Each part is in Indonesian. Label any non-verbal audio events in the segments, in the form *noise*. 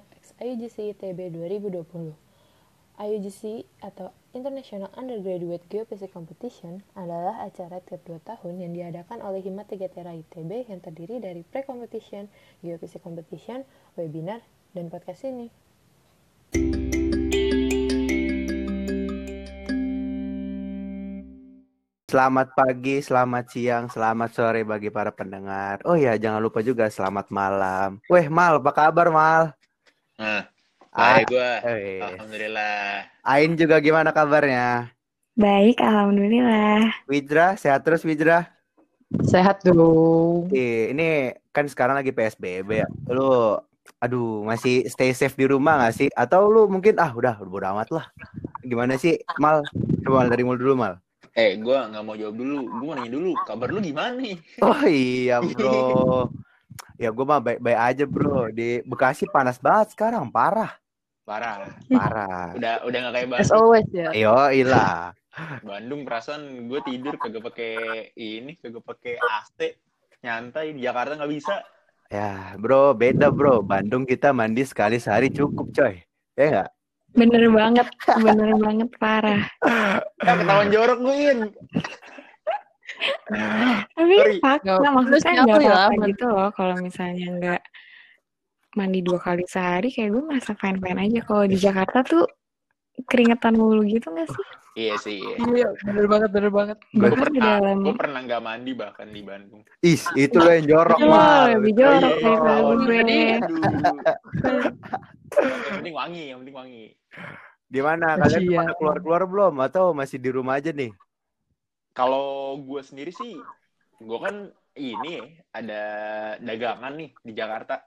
X IUGC ITB 2020. IUGC atau International Undergraduate Geophysics Competition adalah acara tiap 2 tahun yang diadakan oleh Hima 3 Tera ITB yang terdiri dari pre-competition, geophysics competition, webinar, dan podcast ini. Selamat pagi, selamat siang, selamat sore bagi para pendengar. Oh ya, jangan lupa juga selamat malam. Weh, Mal, apa kabar, Mal? Nah, Ah, baik gue. eh. Alhamdulillah. Ain juga gimana kabarnya? Baik, alhamdulillah. Widra, sehat terus Widra? Sehat dong. Ih, ini kan sekarang lagi PSBB ya. Lu, aduh, masih stay safe di rumah gak sih? Atau lu mungkin, ah udah, bodo amat lah. Gimana sih, Mal? Coba dari mul dulu, Mal. Eh, gue nggak mau jawab dulu. Gue mau nanya dulu. Kabar lu gimana nih? Oh iya, bro. *laughs* Ya, gue mah baik-baik aja, bro. Di Bekasi panas banget sekarang, parah. Parah. Parah. Udah udah nggak kayak As Bandung. always ya. Yo, ilah. Bandung perasaan gue tidur kagak pakai ini, kagak pakai AC. Nyantai di Jakarta nggak bisa. Ya, bro, beda bro. Bandung kita mandi sekali sehari cukup, coy. Ya nggak? Bener banget, bener banget parah. Ya ketahuan jorok gue In. Tapi fakta maksudnya nggak ya, apa-apa aman. gitu loh kalau misalnya nggak mandi dua kali sehari kayak gue merasa fine-fine aja. Kalau di Jakarta tuh keringetan mulu gitu nggak sih? Iya sih. Iya. Iya, bener banget, bener banget. Di pernah, dalam gue pernah nggak mandi bahkan di Bandung. Is, itu lo yang jorok, mal. lebih jorok Iya, gue. jadi, aduh. yang penting wangi, yang penting wangi. Di mana? Kalian Iya. keluar-keluar belum? Atau masih di rumah aja nih? Kalau gue sendiri sih, gue kan ini ada dagangan nih di Jakarta.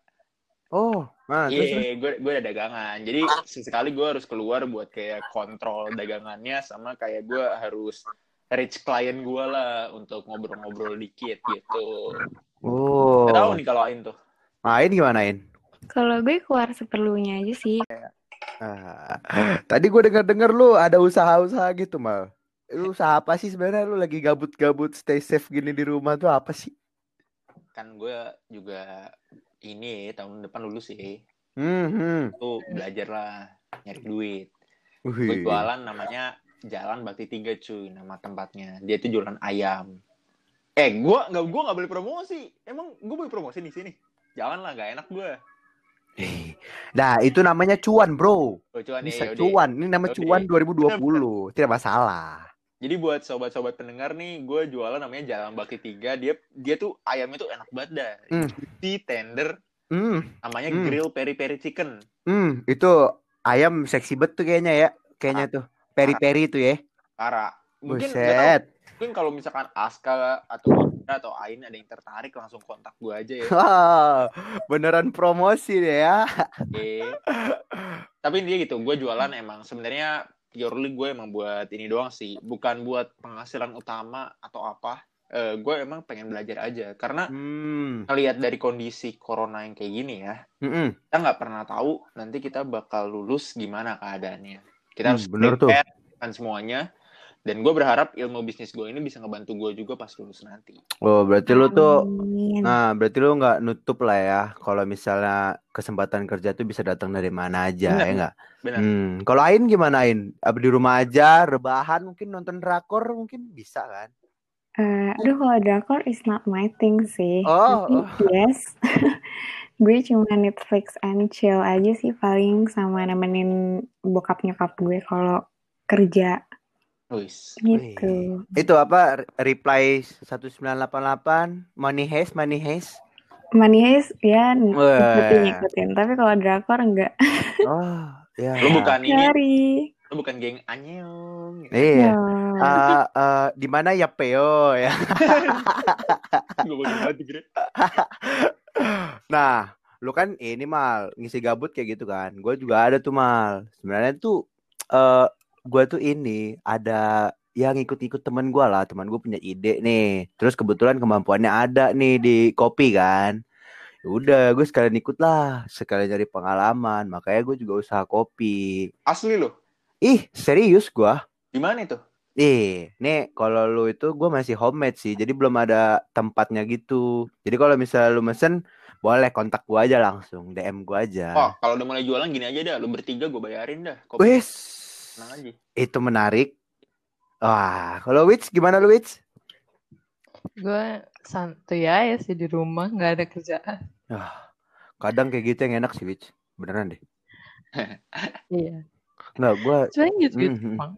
Oh, nah. Iya, gue gue ada dagangan. Jadi sesekali gue harus keluar buat kayak kontrol dagangannya sama kayak gue harus reach klien gue lah untuk ngobrol-ngobrol dikit gitu. Oh. Gak tahu nih kalau Ain tuh. Main gimana, In? Kalau gue keluar seperlunya aja sih. Ah, tadi gue dengar-dengar lu ada usaha-usaha gitu, Mal. Lu usaha apa sih sebenarnya? Lu lagi gabut-gabut stay safe gini di rumah tuh apa sih? Kan gue juga ini tahun depan lulus sih. Hmm, hmm. Tuh belajar lah nyari duit. Gue jualan namanya Jalan Bakti Tiga cuy nama tempatnya. Dia itu jualan ayam. Eh, gue nggak gue nggak boleh promosi. Emang gue boleh promosi di sini? Jangan lah, gak enak gue. Nah, itu namanya cuan, bro. Oh, cuan ya, Bisa yaudah. cuan. Ini nama cuan 2020. Tidak masalah. Jadi buat sobat-sobat pendengar nih, gue jualan namanya Jalan Bakti Tiga. Dia dia tuh ayamnya tuh enak banget dah. Hmm. Di tender, Hmm, namanya Hmm. grill peri peri chicken. hmm, itu ayam seksi bet tuh kayaknya ya. Kayaknya tuh. Peri-peri itu ya. Parah. Mungkin nggak tahu, Buset. mungkin kalau misalkan Aska atau Indra atau Ain ada yang tertarik langsung kontak gue aja ya. Wah, beneran promosi deh ya. Oke. Tapi dia gitu, gue jualan emang sebenarnya purely gue emang buat ini doang sih, bukan buat penghasilan utama atau apa. Eh, gue emang pengen belajar aja karena Hmm. ngelihat dari kondisi corona yang kayak gini ya, Mm-mm. kita nggak pernah tahu nanti kita bakal lulus gimana keadaannya. Kita Hmm, harus bener tuh. kan semuanya. Dan gue berharap ilmu bisnis gue ini bisa ngebantu gue juga pas lulus nanti. Oh, berarti lu tuh Amin. Nah, berarti lu nggak nutup lah ya kalau misalnya kesempatan kerja tuh bisa datang dari mana aja, Bener. ya nggak? Benar. Hmm. Kalau Ain gimana Ain? Apa di rumah aja, rebahan mungkin nonton drakor mungkin bisa kan? Eh, aduh kalau drakor is not my thing sih. Oh, Tapi oh. yes, *laughs* gue cuma Netflix and chill aja sih paling sama nemenin bokap nyokap gue kalau kerja Wis. gitu. Itu apa? Re- Reply 1988, Money Heist, Money Heist. Money Heist ya ngikutin ngikutin. Tapi kalau drakor enggak. Oh, ya. Lu bukan ini, Sorry. lu bukan geng anyong. Iya. Ya. Eh, eh, di mana ya Peo *laughs* ya? *laughs* Nah, lu kan ini mal ngisi gabut kayak gitu kan. Gue juga ada tuh mal. Sebenarnya tuh eh gue tuh ini ada yang ikut-ikut temen gue lah. Teman gue punya ide nih. Terus kebetulan kemampuannya ada nih di kopi kan. Ya Udah, gue sekalian ikut lah. Sekalian cari pengalaman. Makanya gue juga usaha kopi. Asli lu? Ih, serius gue. Di mana itu? Ih, nih kalau lu itu gue masih homemade sih, jadi belum ada tempatnya gitu. Jadi kalau misalnya lu mesen, boleh kontak gue aja langsung, DM gue aja. Oh, kalau udah mulai jualan gini aja dah, lu bertiga gue bayarin dah. Kopi Wes, tenang aja. itu menarik. Wah, kalau Wits gimana lu Wits? Gue santuy aja sih di rumah, nggak ada kerjaan. Ah, kadang kayak gitu yang enak sih Wits, beneran deh. *laughs* Iya. Nggak, gue gitu-gitu. Mhm. Bang.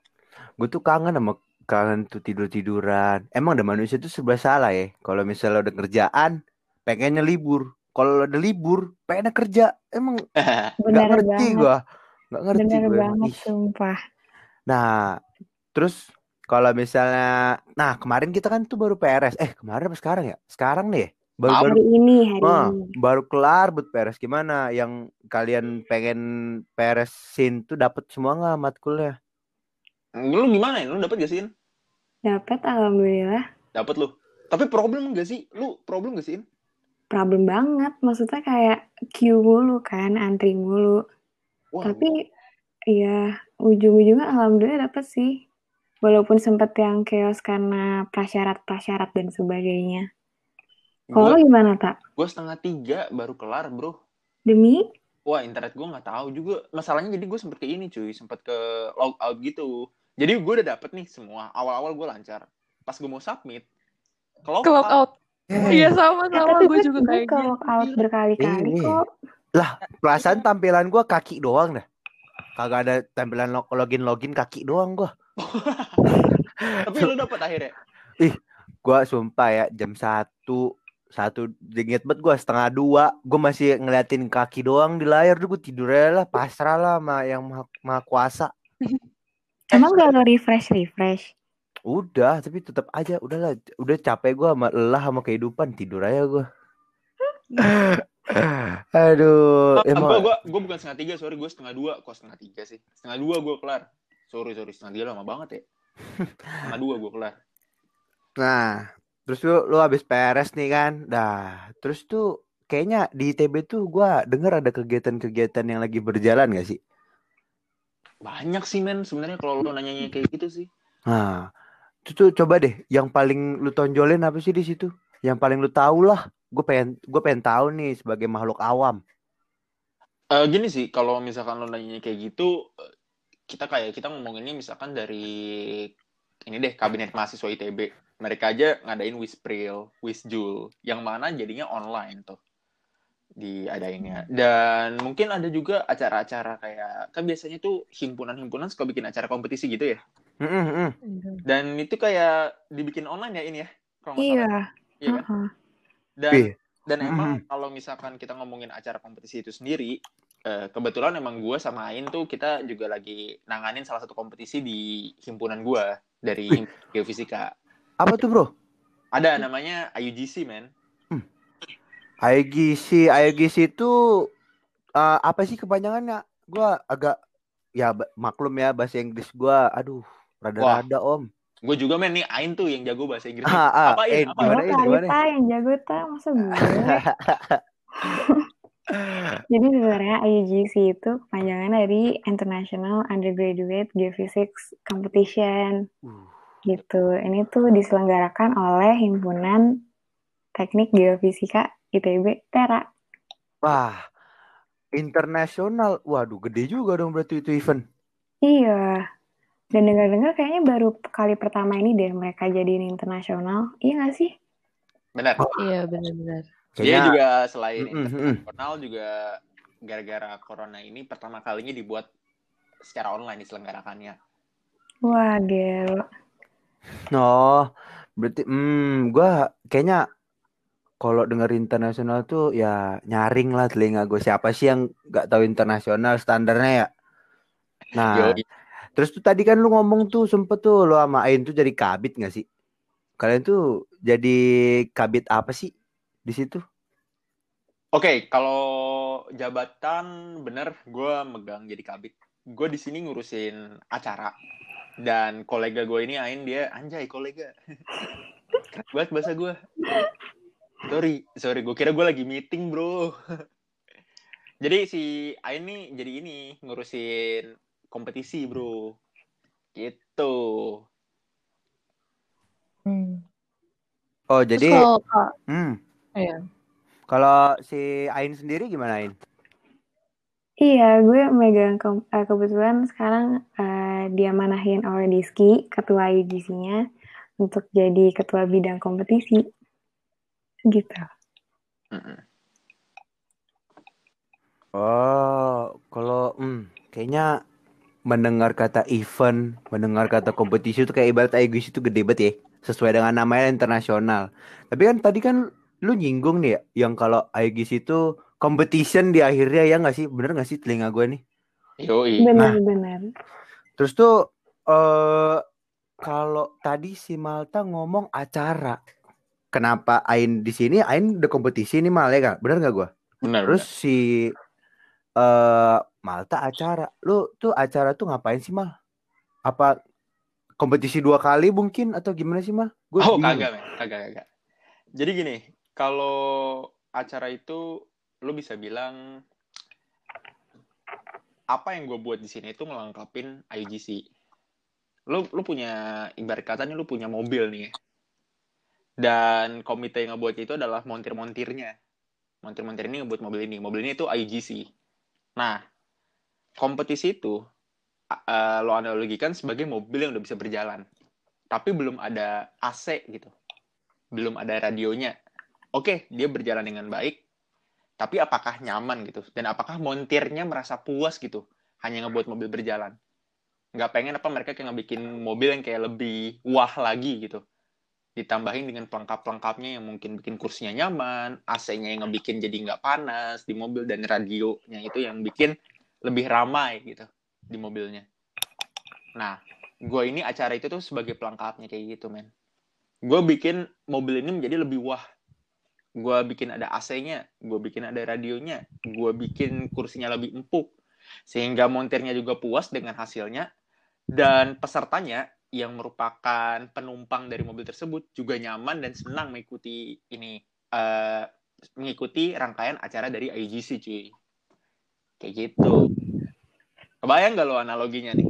gue tuh kangen sama kangen tuh tidur tiduran. Emang ada manusia tuh serba salah ya. Kalau misalnya udah kerjaan, pengennya libur. Kalau ada libur, pengennya kerja. Emang *laughs* nggak ngerti banget. Nggak ngerti Bener gue banget, sumpah. nah terus kalau misalnya nah kemarin kita kan tuh baru PRS eh kemarin apa sekarang ya sekarang nih ya? baru baru Hari ini, hari ah, ini. baru kelar buat PRS gimana yang kalian pengen PRS-in tuh dapat semua nggak matkulnya Lu gimana ya? Lu dapet gak sih? Dapat alhamdulillah. Dapet lu. Tapi problem gak sih? Lu problem gak sih? Problem banget. Maksudnya kayak queue mulu kan, antri mulu. Wah, Tapi ya ujung-ujungnya alhamdulillah dapet sih. Walaupun sempet yang chaos karena prasyarat-prasyarat dan sebagainya. Kalau gimana, Tak? gue setengah tiga baru kelar bro. Demi? Wah internet gue nggak tahu juga. Masalahnya jadi gue sempet ke ini cuy, sempet ke log out gitu. Jadi gue udah dapet nih semua. Awal-awal gue lancar. Pas gue mau submit, Ke out. Iya sama Eh, sama gue juga kayak ke gitu. walk out berkali-kali Ini. Kok. perasaan tampilan gua kaki doang dah. Kagak ada tampilan lo- login login kaki doang gua. *laughs* Tapi lu dapet akhirnya. gua sumpah ya jam satu satu inget banget gua setengah dua gua masih ngeliatin kaki doang di layar. Tuh gua tidur aja lah pasrah lah sama yang maha, maha kuasa. *laughs* Emang gak lo refresh-refresh? udah tapi tetap aja. Udahlah udah capek gua sama lelah sama kehidupan tidur aja gua aduh gue emang gue gue bukan setengah tiga sorry gue setengah dua kok setengah tiga sih setengah dua gue kelar sorry sorry setengah tiga lama banget ya setengah dua gue kelar Nah, terus lu lu habis PRS nih kan. Dah, terus tuh kayaknya di ITB tuh gua denger ada kegiatan-kegiatan yang lagi berjalan gak sih? banyak sih men sebenarnya kalau lu nanyanya kayak gitu sih Nah, itu tuh coba deh yang paling lu tonjolin apa sih di situ? Yang paling lu tahu lah. Gue pengen gue pengen tahu nih sebagai makhluk awam. Eh gini sih kalau misalkan lo nanyanya kayak gitu eh, kita kayak kita ngomonginnya misalkan dari ini deh kabinet mahasiswa ITB mereka aja ngadain Wispril, Wisjul yang mana jadinya online tuh diadainnya dan mungkin ada juga acara-acara kayak kan biasanya tuh himpunan-himpunan suka bikin acara kompetisi gitu ya mm. dan itu kayak dibikin online ya ini ya nggak salah. Iya. Iya kan? heeh. Dan Ih. dan emang kalau misalkan kita ngomongin acara kompetisi itu sendiri eh, kebetulan emang gue sama Ain tuh kita juga lagi nanganin salah satu kompetisi di himpunan gue dari Wih. Geofisika Apa tuh, Bro? ada namanya IUGC men IGC, IGC itu eh, apa sih kepanjangannya? Gua agak ya maklum ya bahasa Inggris gua aduh rada-rada Om. Gue juga men nih Ain tuh yang jago bahasa Inggris Ah, ah, apa eh, Ain apa Gimana, Lo In? kali Gimana? Yang jago ta, masa gue? *laughs* Jadi sebenarnya IUGC itu kepanjangan dari International Undergraduate Geophysics Competition Uh, gitu. Ini tuh diselenggarakan oleh Himpunan Teknik Geofisika ITB Tera. Wah, internasional. Waduh, gede juga dong berarti itu event. Iya. Dan dengar-dengar kayaknya baru kali pertama ini deh mereka jadiin internasional. Iya gak sih? benar Iya benar-benar. dia juga selain Mm-mm, mm-mm. internasional juga gara-gara corona ini pertama kalinya dibuat secara online diselenggarakannya Wah, gelo. Oh, berarti hmm, gua kayaknya kalau denger internasional tuh ya nyaring lah telinga gue siapa sih yang nggak tahu internasional standarnya ya. Nah. Terus tuh tadi kan lu ngomong tuh sempet tuh lu sama Ain tuh jadi kabit nggak sih? Kalian tuh jadi kabit apa sih di situ? Oke, kalau jabatan bener, gue megang jadi kabit. Gue di sini ngurusin acara. Dan kolega gue ini Ain dia anjay kolega. *laughs* Banget bahasa gue. Sorry, sorry. Gue kira gue lagi meeting bro. *laughs* jadi si Ain nih jadi ini ngurusin kompetisi bro. Gitu. Oh, Terus jadi kalau kalau- hmm, iya. kalau si Ain sendiri gimana Ain? Iya, gue megang ke- eh, kebetulan sekarang eh, dia manahin oleh Diski, ketua UGC-nya, untuk jadi ketua bidang kompetisi. Gitu. Mm-mm. Oh, kalau hmm, kayaknya mendengar kata event, mendengar kata kompetisi itu kayak ibarat IGC itu gede banget ya, sesuai dengan namanya internasional. Tapi kan tadi kan lu nyinggung nih ya, yang kalau IGC itu competition di akhirnya ya nggak sih? Bener nggak sih telinga gue nih? Yoi. Benar-benar. Terus tuh eh kalau tadi si Malta ngomong acara, kenapa Ain di sini? Ain udah kompetisi nih Mal ya kan? Bener nggak gue? Benar. Terus si eh Malta acara. Lu tuh acara tuh ngapain sih, Mal? Apa kompetisi dua kali mungkin atau gimana sih, Mal? Gue Oh, kagak. Kagak, kagak. Jadi gini, kalau acara itu lu bisa bilang apa yang gue buat di sini itu melengkapin IGC. Lu lu punya ibarat katanya lu punya mobil nih ya. Dan komite yang ngebuat itu adalah montir-montirnya. Montir-montir ini ngebuat mobil ini. Mobil ini itu IGC. Nah, kompetisi itu uh, lo analogikan sebagai mobil yang udah bisa berjalan. Tapi belum ada AC gitu. Belum ada radionya. Oke, dia berjalan dengan baik. Tapi apakah nyaman gitu? Dan apakah montirnya merasa puas gitu? Hanya ngebuat mobil berjalan. Nggak pengen apa mereka kayak ngebikin mobil yang kayak lebih wah lagi gitu. Ditambahin dengan pelengkap-pelengkapnya yang mungkin bikin kursinya nyaman, AC-nya yang ngebikin jadi nggak panas di mobil, dan radionya itu yang bikin lebih ramai gitu di mobilnya. Nah, gue ini acara itu tuh sebagai pelengkapnya kayak gitu, men. Gue bikin mobil ini menjadi lebih wah. Gue bikin ada AC-nya, gue bikin ada radionya, gue bikin kursinya lebih empuk. Sehingga montirnya juga puas dengan hasilnya. Dan pesertanya yang merupakan penumpang dari mobil tersebut juga nyaman dan senang mengikuti ini eh, mengikuti rangkaian acara dari IGC cuy kayak gitu kebayang gak lo analoginya nih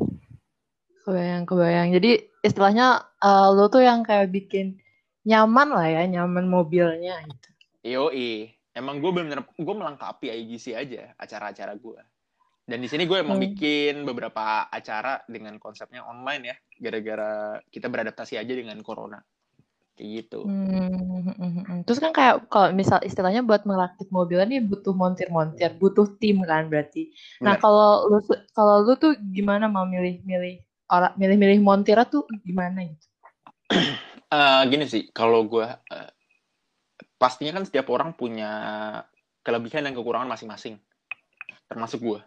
Kebayang, kebayang. Jadi istilahnya eh, lo tuh yang kayak bikin nyaman lah ya, nyaman mobilnya gitu. Yoi, emang gue bener gue melengkapi IGC aja acara-acara gue. Dan di sini gue emang Hmm. bikin beberapa acara dengan konsepnya online ya, gara-gara kita beradaptasi aja dengan corona. Kayak gitu. Hmm, hmm, hmm, hmm. Terus kan kayak kalau misal istilahnya buat merakit mobilnya nih butuh montir-montir, butuh tim kan berarti. Nah, Bener. kalau lu kalau lu tuh gimana mau milih-milih orang milih-milih montirnya tuh gimana gitu? *clears throat* Eh, gini sih, kalau gue eh, pastinya kan setiap orang punya kelebihan dan kekurangan masing-masing, termasuk gue.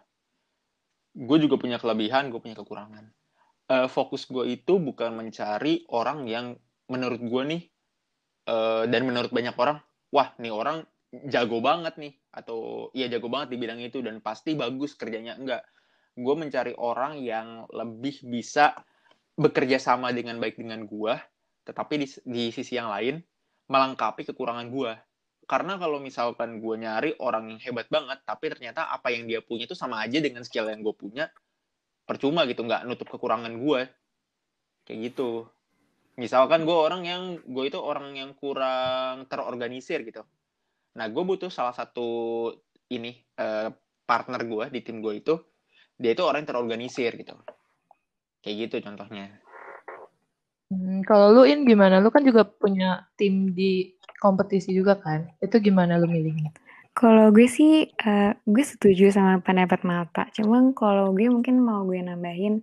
Gue juga punya kelebihan, gue punya kekurangan. Eh, fokus gue itu bukan mencari orang yang menurut gue nih eh, dan menurut banyak orang, wah nih orang jago banget nih atau iya jago banget di bidang itu dan pasti bagus kerjanya enggak. Gue mencari orang yang lebih bisa bekerja sama dengan baik dengan gue tetapi di, di sisi yang lain melengkapi kekurangan gue. Karena kalau misalkan gue nyari orang yang hebat banget, tapi ternyata apa yang dia punya itu sama aja dengan skill yang gue punya, percuma gitu, nggak nutup kekurangan gue. Kayak gitu. Misalkan gue orang yang, gue itu orang yang kurang terorganisir gitu. Nah, gue butuh salah satu ini, eh, partner gue di tim gue itu, dia itu orang yang terorganisir gitu. Kayak gitu contohnya. Hmm, kalau lu in gimana? Lu kan juga punya tim di kompetisi juga kan? Itu gimana lu milihnya? Kalau gue sih, eh, gue setuju sama pendapat Malta. Cuman kalau gue mungkin mau gue nambahin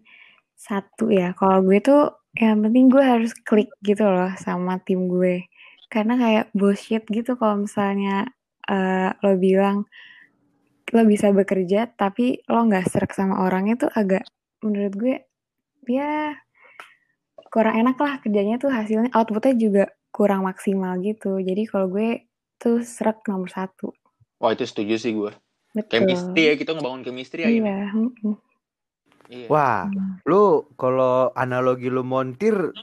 satu ya. Kalau gue tuh yang penting gue harus klik gitu loh sama tim gue. Karena kayak bullshit gitu kalau misalnya eh, lo bilang lo bisa bekerja tapi lo nggak serak sama orangnya tuh agak menurut gue ya kurang enak lah kerjanya tuh hasilnya outputnya juga kurang maksimal gitu. Jadi kalau gue tuh serak nomor satu. Wah, itu setuju sih gue. Betul. Chemistry ya, kita ngebangun chemistry ya. ini. Iya. mm-mm. Iya. Wah, lu kalau analogi lu montir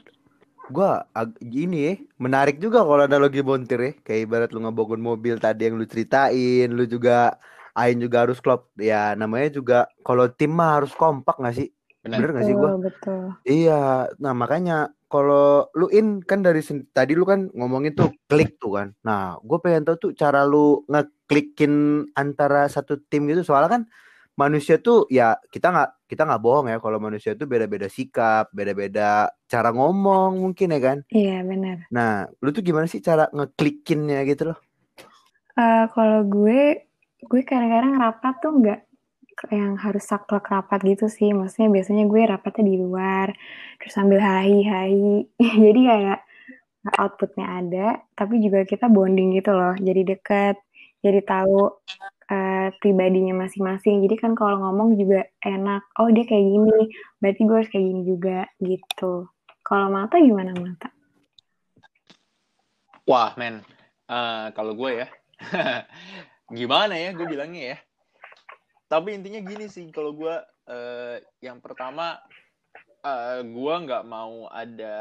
gua gini ya, menarik juga kalau analogi montir ya. Kayak ibarat lu ngebangun mobil tadi yang lu ceritain, lu juga Ain juga harus klop. Ya namanya juga kalau tim mah harus kompak gak sih? Benar. Bener gak sih gua? Betul. Iya, nah makanya kalau lu in kan dari tadi lu kan ngomongin tuh klik tuh kan. Nah, gue pengen tahu tuh cara lu ngeklikin antara satu tim gitu. Soalnya kan manusia tuh ya kita nggak kita nggak bohong ya kalau manusia tuh beda-beda sikap, beda-beda cara ngomong mungkin ya kan. Iya, benar. Nah, lu tuh gimana sih cara ngeklikinnya gitu loh? Eh, kalau gue, gue kadang-kadang rapat tuh nggak yang harus saklek rapat gitu sih. Maksudnya biasanya gue rapatnya di luar, terus sambil hai-hai. *laughs* Jadi kayak outputnya ada, tapi juga kita bonding gitu loh. Jadi deket, jadi tahu eh, pribadinya masing-masing. Jadi kan kalau ngomong juga enak. Oh dia kayak gini, berarti gue harus kayak gini juga gitu. Kalau mata gimana mata? Wah, men. Eh, kalau gue ya. *laughs* Gimana ya gue bilangnya ya. Tapi intinya gini sih. Kalau gue eh, yang pertama eh, gue nggak mau ada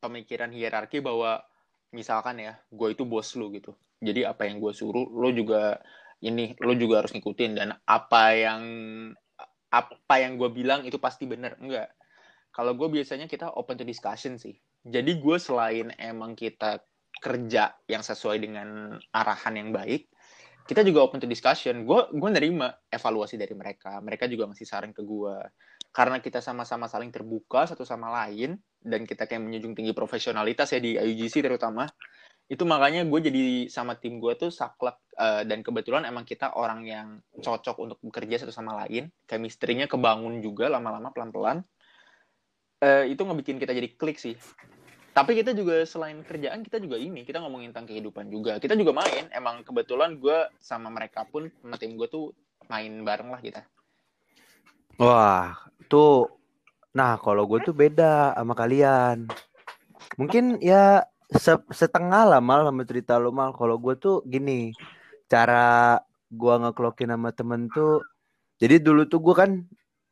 pemikiran hierarki bahwa misalkan ya gue itu bos lu gitu. Jadi apa yang gue suruh lo juga ini lo juga harus ngikutin dan apa yang apa yang gue bilang itu pasti bener enggak. Kalau gue biasanya kita open to discussion sih. Jadi gue selain emang kita kerja yang sesuai dengan arahan yang baik, kita juga open to discussion. Gue gue nerima evaluasi dari mereka. Mereka juga ngasih saran ke gue. Karena kita sama-sama saling terbuka satu sama lain dan kita kayak menjunjung tinggi profesionalitas ya di IUGC terutama. Itu makanya gue jadi sama tim gue tuh saklek eh, dan kebetulan emang kita orang yang cocok untuk bekerja satu sama lain. Chemistry-nya kebangun juga lama-lama pelan-pelan. Eh, itu ngebikin kita jadi klik sih tapi kita juga selain kerjaan kita juga ini kita ngomongin tentang kehidupan juga kita juga main emang kebetulan gue sama mereka pun sama tim gue tuh main bareng lah kita Wah, tuh. Nah, kalau gue tuh beda sama kalian. Mungkin ya se- setengah lah mal sama cerita lo mal. Kalau gue tuh gini, cara gue ngeklokin sama temen tuh. Jadi dulu tuh gue kan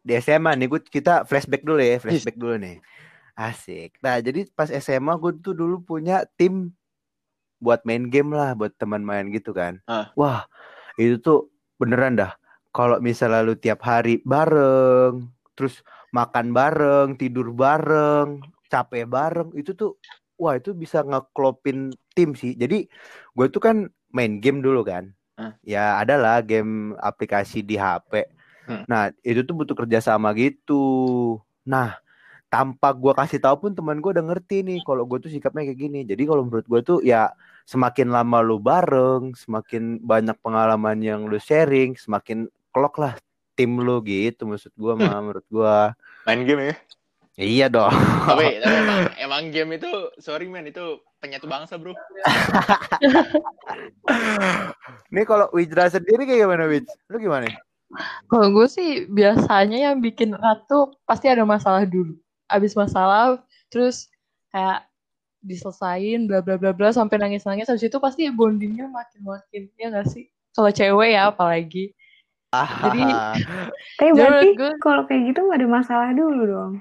di SMA nih, gue kita flashback dulu ya, flashback dulu nih. Asik. Nah, jadi pas SMA gue tuh dulu punya tim buat main game lah, buat teman main gitu kan. Ah. Wah, itu tuh beneran dah. Kalau misalnya lu tiap hari bareng, terus makan bareng, tidur bareng, capek bareng, itu tuh wah itu bisa ngeklopin tim sih. Jadi gue tuh kan main game dulu kan. Hmm. Ya adalah game aplikasi di HP. Hmm. Nah, itu tuh butuh kerjasama gitu. Nah, tanpa gua kasih tahu pun teman gue udah ngerti nih kalau gue tuh sikapnya kayak gini. Jadi kalau menurut gue tuh ya semakin lama lu bareng, semakin banyak pengalaman yang lu sharing, semakin klok lah tim lu gitu maksud gua mah menurut gua. main game ya Iya dong. tapi, tapi emang, emang game itu sorry man itu penyatu bangsa bro *laughs* Nih kalau Wijra sendiri kayak gimana Wij? Lu gimana? Kalau gue sih biasanya yang bikin ratu pasti ada masalah dulu. Abis masalah, terus kayak diselesain bla bla bla bla sampai nangis nangis habis itu pasti bondingnya makin makin ya nggak sih kalau cewek ya apalagi Jadi- Tapi Jadi berarti gue- kalau kayak gitu nggak ada masalah dulu dong.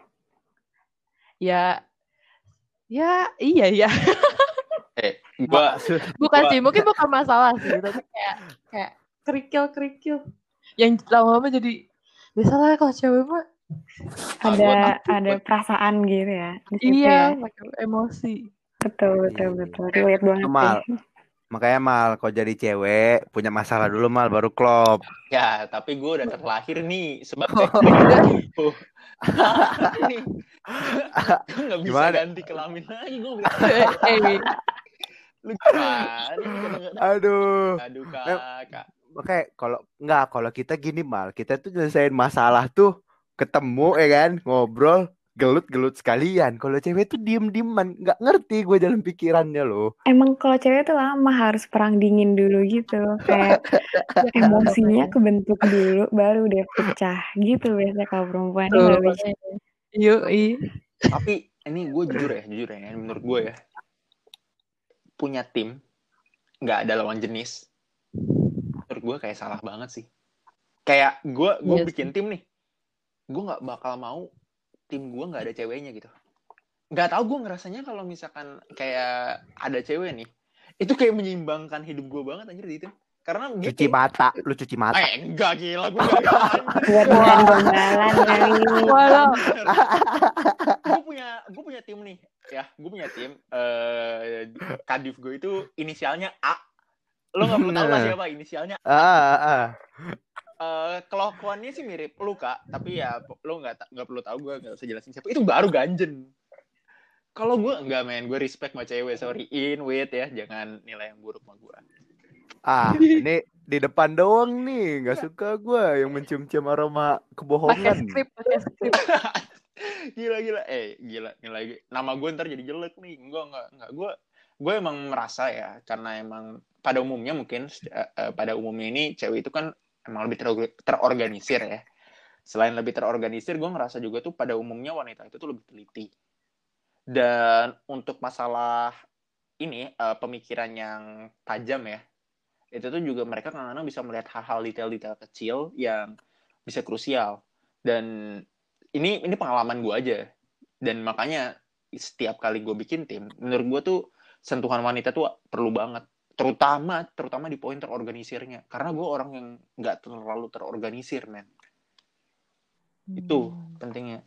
Ya ya iya ya *laughs* eh gua *laughs* bukan Gua- sih mungkin bukan masalah sih tapi kayak kayak kerikil kerikil yang lama-lama jadi biasalah kalau cewek mah Ah, Ada ada perasaan gitu ya. iya ya. emosi Betul betul Iya. betul. Relate banget. Makanya mal kalau jadi cewek punya masalah dulu mal baru klop. ya tapi gue udah terlahir nih sebab *laughs* Oh. nih gue nggak bisa Gimana? ganti kelamin lagi gue bilang eh, lu gimana Aduh. aduh kakak Makanya kalau enggak kalau kita gini mal, kita tuh nyelesain masalah tuh ketemu ya kan, ngobrol, gelut-gelut sekalian. Kalau cewek tuh diem-dieman, nggak ngerti gue jalan pikirannya loh. Emang kalau cewek tuh lama harus perang dingin dulu gitu. Kayak *laughs* emosinya kebentuk dulu baru dia pecah gitu biasanya kalau perempuan Tuh, ini lebih yuk i tapi ini gue jujur ya jujur ya menurut gue ya punya tim nggak ada lawan jenis menurut gue kayak salah banget sih kayak gue gue Iya bikin tim nih gue nggak bakal mau tim gue nggak ada ceweknya gitu. Nggak tahu gue ngerasanya kalau misalkan kayak ada cewek nih itu kayak menyeimbangkan hidup gue banget anjir di tim karena dia Cuci mata, lu cuci mata. eh enggak gila gue. Walau gue punya gue punya tim nih ya gue punya tim. Eh kadif gue itu inisialnya A. Lo nggak perlu tahu lah siapa inisialnya Ah, ah, ah. Eh kelakuannya sih mirip lu kak. Tapi ya lo nggak nggak perlu tahu gue nggak usah jelasin siapa. Itu baru ganjen. Kalau gue enggak men. Gue respect sama cewek. Sorry in wait ya. Jangan nilai yang buruk sama gue Ah, ini di depan doang nih, nggak suka gua yang mencium-cium aroma pakai kebohongan. skrip, pakai skrip. *laughs* gila gila. Eh gila. Nilai nama gue ntar jadi jelek nih. Enggak enggak enggak gue gue emang merasa ya karena emang pada umumnya mungkin eh, eh, pada umumnya ini cewek itu kan emang lebih terorga- terorganisir ya. Selain lebih terorganisir gue ngerasa juga tuh pada umumnya wanita itu tuh lebih teliti. Dan untuk masalah ini eh, pemikiran yang tajam ya itu tuh juga mereka kadang-kadang bisa melihat hal-hal detail-detail kecil yang bisa krusial. Dan ini ini pengalaman gue aja. Dan makanya setiap kali gue bikin tim menurut gue tuh sentuhan wanita tuh perlu banget terutama terutama di poin terorganisirnya. Karena gue orang yang nggak terlalu terorganisir men. Itu pentingnya.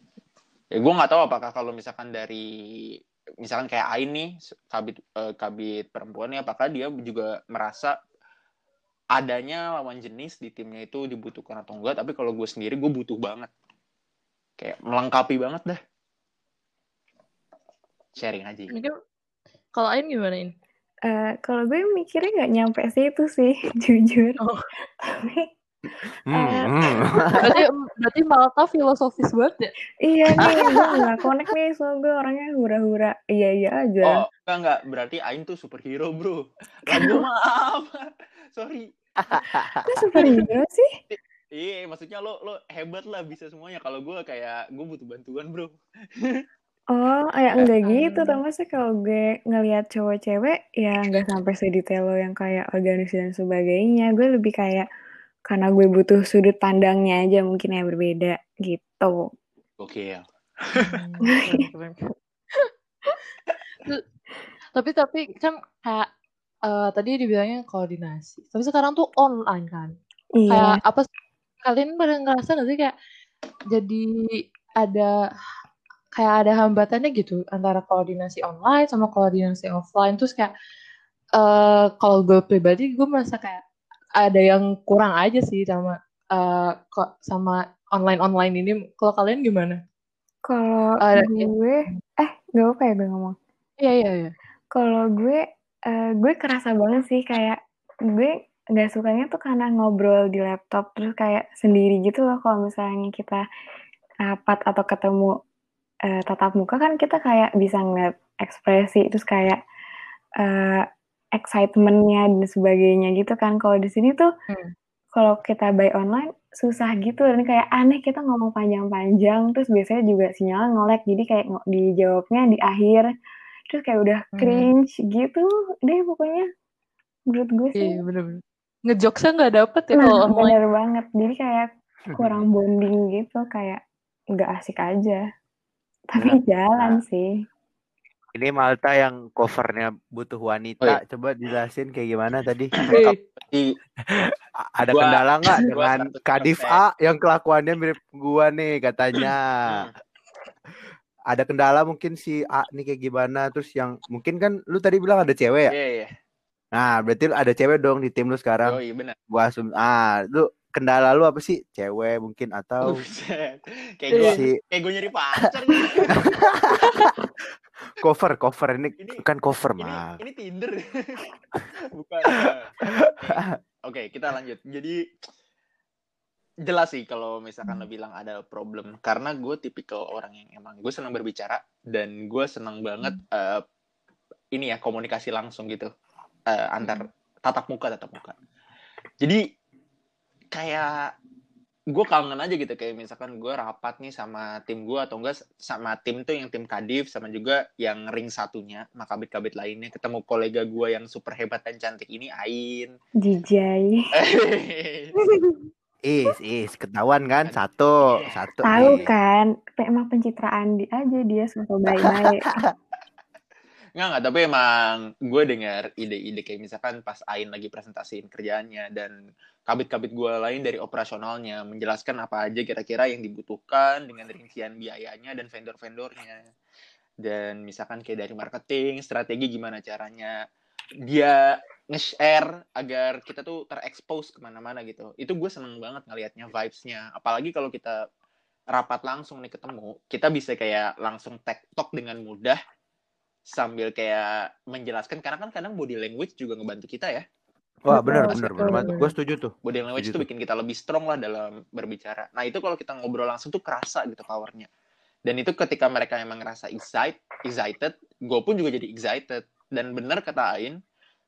Ya gue nggak tahu apakah kalau misalkan dari misalkan kayak Ain nih kabit eh, kabit perempuan nih apakah dia juga merasa adanya lawan jenis di timnya itu dibutuhkan atau enggak tapi kalau gue sendiri gue butuh banget. Kayak melengkapi banget dah. Sharing aja. Mungkin kalau Ain gimana In? Eh, kalau gue mikirnya nggak nyampe situ sih, *laughs* jujur. Oh. Tapi Hmm, Eh, hmm. *laughs* Berarti berarti Malta filosofis banget ya? iya nih, gue nggak connect nih, soalnya gue orangnya hura-hura. Iya iya aja. oh enggak enggak berarti Ain tuh superhero bro lah gue maaf *laughs* sorry Kok superhero sih? iya maksudnya lo lo hebat lah bisa semuanya kalau gue kayak gue butuh bantuan bro Oh, ya enggak gitu. Hmm. Tapi sih kalau gue ngelihat cowok cewek, ya nggak sampai sedetail lo yang kayak organisasi dan sebagainya. Gue lebih kayak karena gue butuh sudut pandangnya aja mungkin yang berbeda gitu. oke ya. *laughs* Terus- tapi tapi kan kayak eh, tadi dibilangnya koordinasi. Tapi sekarang tuh online kan. Iya. Kayak apa? Kalian pada ngerasa nggak sih kayak jadi ada kayak ada hambatannya gitu antara koordinasi online sama koordinasi offline terus kayak eh kalau gue pribadi gue merasa kayak ada yang kurang aja sih sama eh, kok sama online online ini kalau kalian gimana? Kalau Ada- gue, eh gak apa ya gue ngomong. Iya iya iya. Kalau gue, eh, gue kerasa banget sih kayak gue nggak sukanya tuh karena ngobrol di laptop terus kayak sendiri gitu loh kalau misalnya kita rapat atau ketemu eh, tatap muka kan kita kayak bisa ngeliat ekspresi terus kayak eh, excitementnya dan sebagainya gitu kan kalau di sini tuh Hmm. kalau kita by online susah gitu dan kayak aneh kita ngomong panjang-panjang terus biasanya juga sinyal ngelek jadi kayak dijawabnya di akhir terus kayak udah Hmm. cringe gitu deh pokoknya menurut gue sih Iya bener-bener. Ngejokesnya nggak dapet ya nah kalau online. bener banget jadi kayak kurang bonding gitu kayak nggak asik aja tapi jalan sih Ini Malta yang covernya butuh wanita. Coba jelasin kayak gimana tadi? Ada Gua- kendala nggak dengan 100%. Kadif A yang kelakuannya mirip gua nih katanya? Ada kendala mungkin si A nih kayak gimana? Terus yang mungkin kan lu tadi bilang ada cewek ya? iya iya Nah, berarti ada cewek dong di tim lu sekarang. oh iya benar Gua asum ah, lu kendala lu apa sih? Cewek mungkin atau kayak gue si kayak gue nyari *laughs* pacar nih. cover cover. Ini Ini- kan cover ini mah. ini Tinder. *laughs* Bukan oke kita lanjut. Jadi jelas sih kalau misalkan lo bilang ada problem. Karena gue tipikal orang yang emang gue senang berbicara dan gue senang banget eh, ini ya komunikasi langsung gitu eh, antar tatap muka tatap muka. Jadi kayak gue kangen aja gitu kayak misalkan gue rapat nih sama tim gue atau enggak sama tim tuh yang tim kadif sama juga yang ring satunya sama kabit-kabit lainnya. Ketemu kolega gue yang super hebat dan cantik ini Ain. Jijai *laughs* Is, is. Ketahuan kan? Satu, satu. tahu is. kan? Emang pencitraan di aja dia suka baik-baik *laughs* Nggak, nggak, tapi emang gue dengar ide-ide kayak misalkan pas Ain lagi presentasiin kerjaannya dan kabit-kabit gue lain dari operasionalnya menjelaskan apa aja kira-kira yang dibutuhkan dengan rincian biayanya dan vendor-vendornya. Dan misalkan kayak dari marketing, strategi gimana caranya dia nge-share agar kita tuh terekspos ke mana-mana gitu. Itu gue seneng banget ngelihatnya vibes-nya. Apalagi kalau kita rapat langsung nih ketemu, kita bisa kayak langsung tektok dengan mudah sambil kayak menjelaskan karena kan kadang body language juga ngebantu kita ya. Wah benar benar benar banget. Gue setuju tuh. Body language Setuju itu tuh. bikin kita lebih strong lah dalam berbicara. Nah itu kalau kita ngobrol langsung tuh kerasa gitu powernya. Dan itu ketika mereka emang ngerasa excited, excited, gue pun juga jadi excited. Dan benar kata Ain,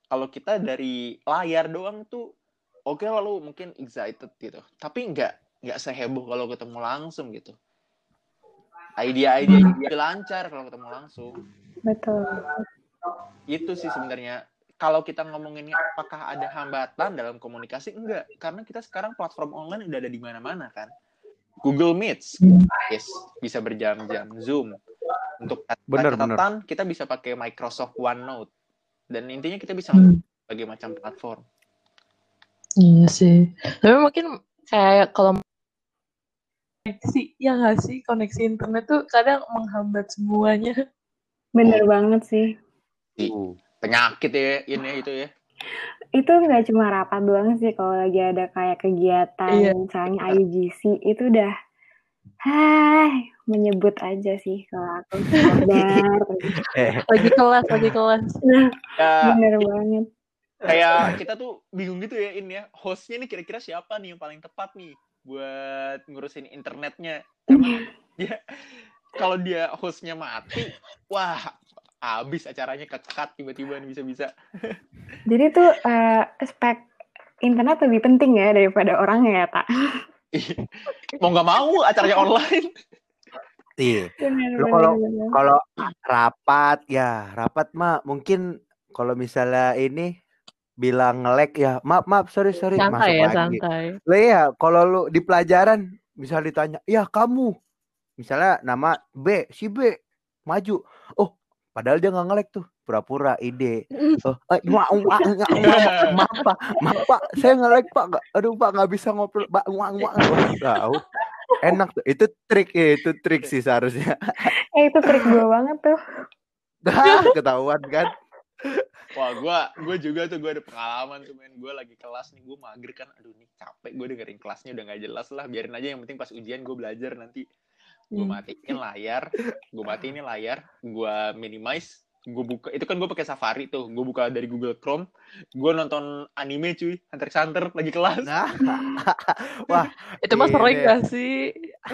kalau kita dari layar doang tuh oke lalu mungkin excited gitu. Tapi nggak nggak seheboh kalau ketemu langsung gitu. Ide-ide lebih lancar kalau ketemu langsung. Betul. Itu sih sebenarnya. Kalau kita ngomonginnya apakah ada hambatan dalam komunikasi enggak. Karena kita sekarang platform online udah ada di mana-mana kan? Google Meet yes, bisa berjam-jam. Zoom. Untuk Bener, catatan kita bisa pakai Microsoft OneNote. Dan intinya kita bisa Hmm. berbagai macam platform. Iya sih. Tapi mungkin kayak kalau koneksi, ya nggak sih? Koneksi internet tuh kadang menghambat semuanya. Bener banget sih. Uh. penyakit ya ini itu ya Itu nggak cuma rapat doang sih kalau lagi ada kayak kegiatan Iya. misalnya IUGC itu udah hai menyebut aja sih kalau aku sabar. *laughs* Eh, Lagi kelas, lagi kelas. nah, ya bener banget. kayak kita tuh bingung gitu ya ini ya hostnya nih kira-kira siapa nih yang paling tepat nih buat ngurusin internetnya. Karena *laughs* dia kalau dia hostnya mati wah habis acaranya kekat tiba-tiba nih bisa-bisa. *laughs* Jadi tuh eh, spek internet lebih penting ya daripada orangnya ya, Tak? *laughs* mau nggak mau acaranya online. Iya. Kalau kalau rapat ya rapat mah mungkin kalau misalnya ini bilang ngelek ya maaf maaf sorry sorry masuk Santai ya, lagi. santai. Lah iya, kalau lu di pelajaran bisa ditanya, "Ya, kamu." Misalnya nama B, si B maju. Oh, padahal dia nggak ngelek tuh, pura-pura ide. *laughs* Oh, eh, wah, wah, maaf Pak, maaf Pak, saya ngelek Pak. Aduh Pak, nggak bisa ngobrol. Pak, wah, wah. Tahu. Enak tuh. Itu trik ya, itu trik sih seharusnya. Eh itu trik gue banget tuh. *laughs* Dah, ketahuan kan. Wah gua gua juga tuh gua ada pengalaman tuh men gue lagi kelas nih gue mager kan aduh nih capek gue dengerin kelasnya udah nggak jelas lah biarin aja yang penting pas ujian gue belajar nanti gue Hmm. matiin layar gue matiin nih layar gue minimize gue buka itu kan gue pakai Safari tuh gue buka dari Google Chrome gue nonton anime cuy Hunter x Hunter lagi kelas Nah. *laughs* Wah, Itu mah Iya sering deh. gak sih?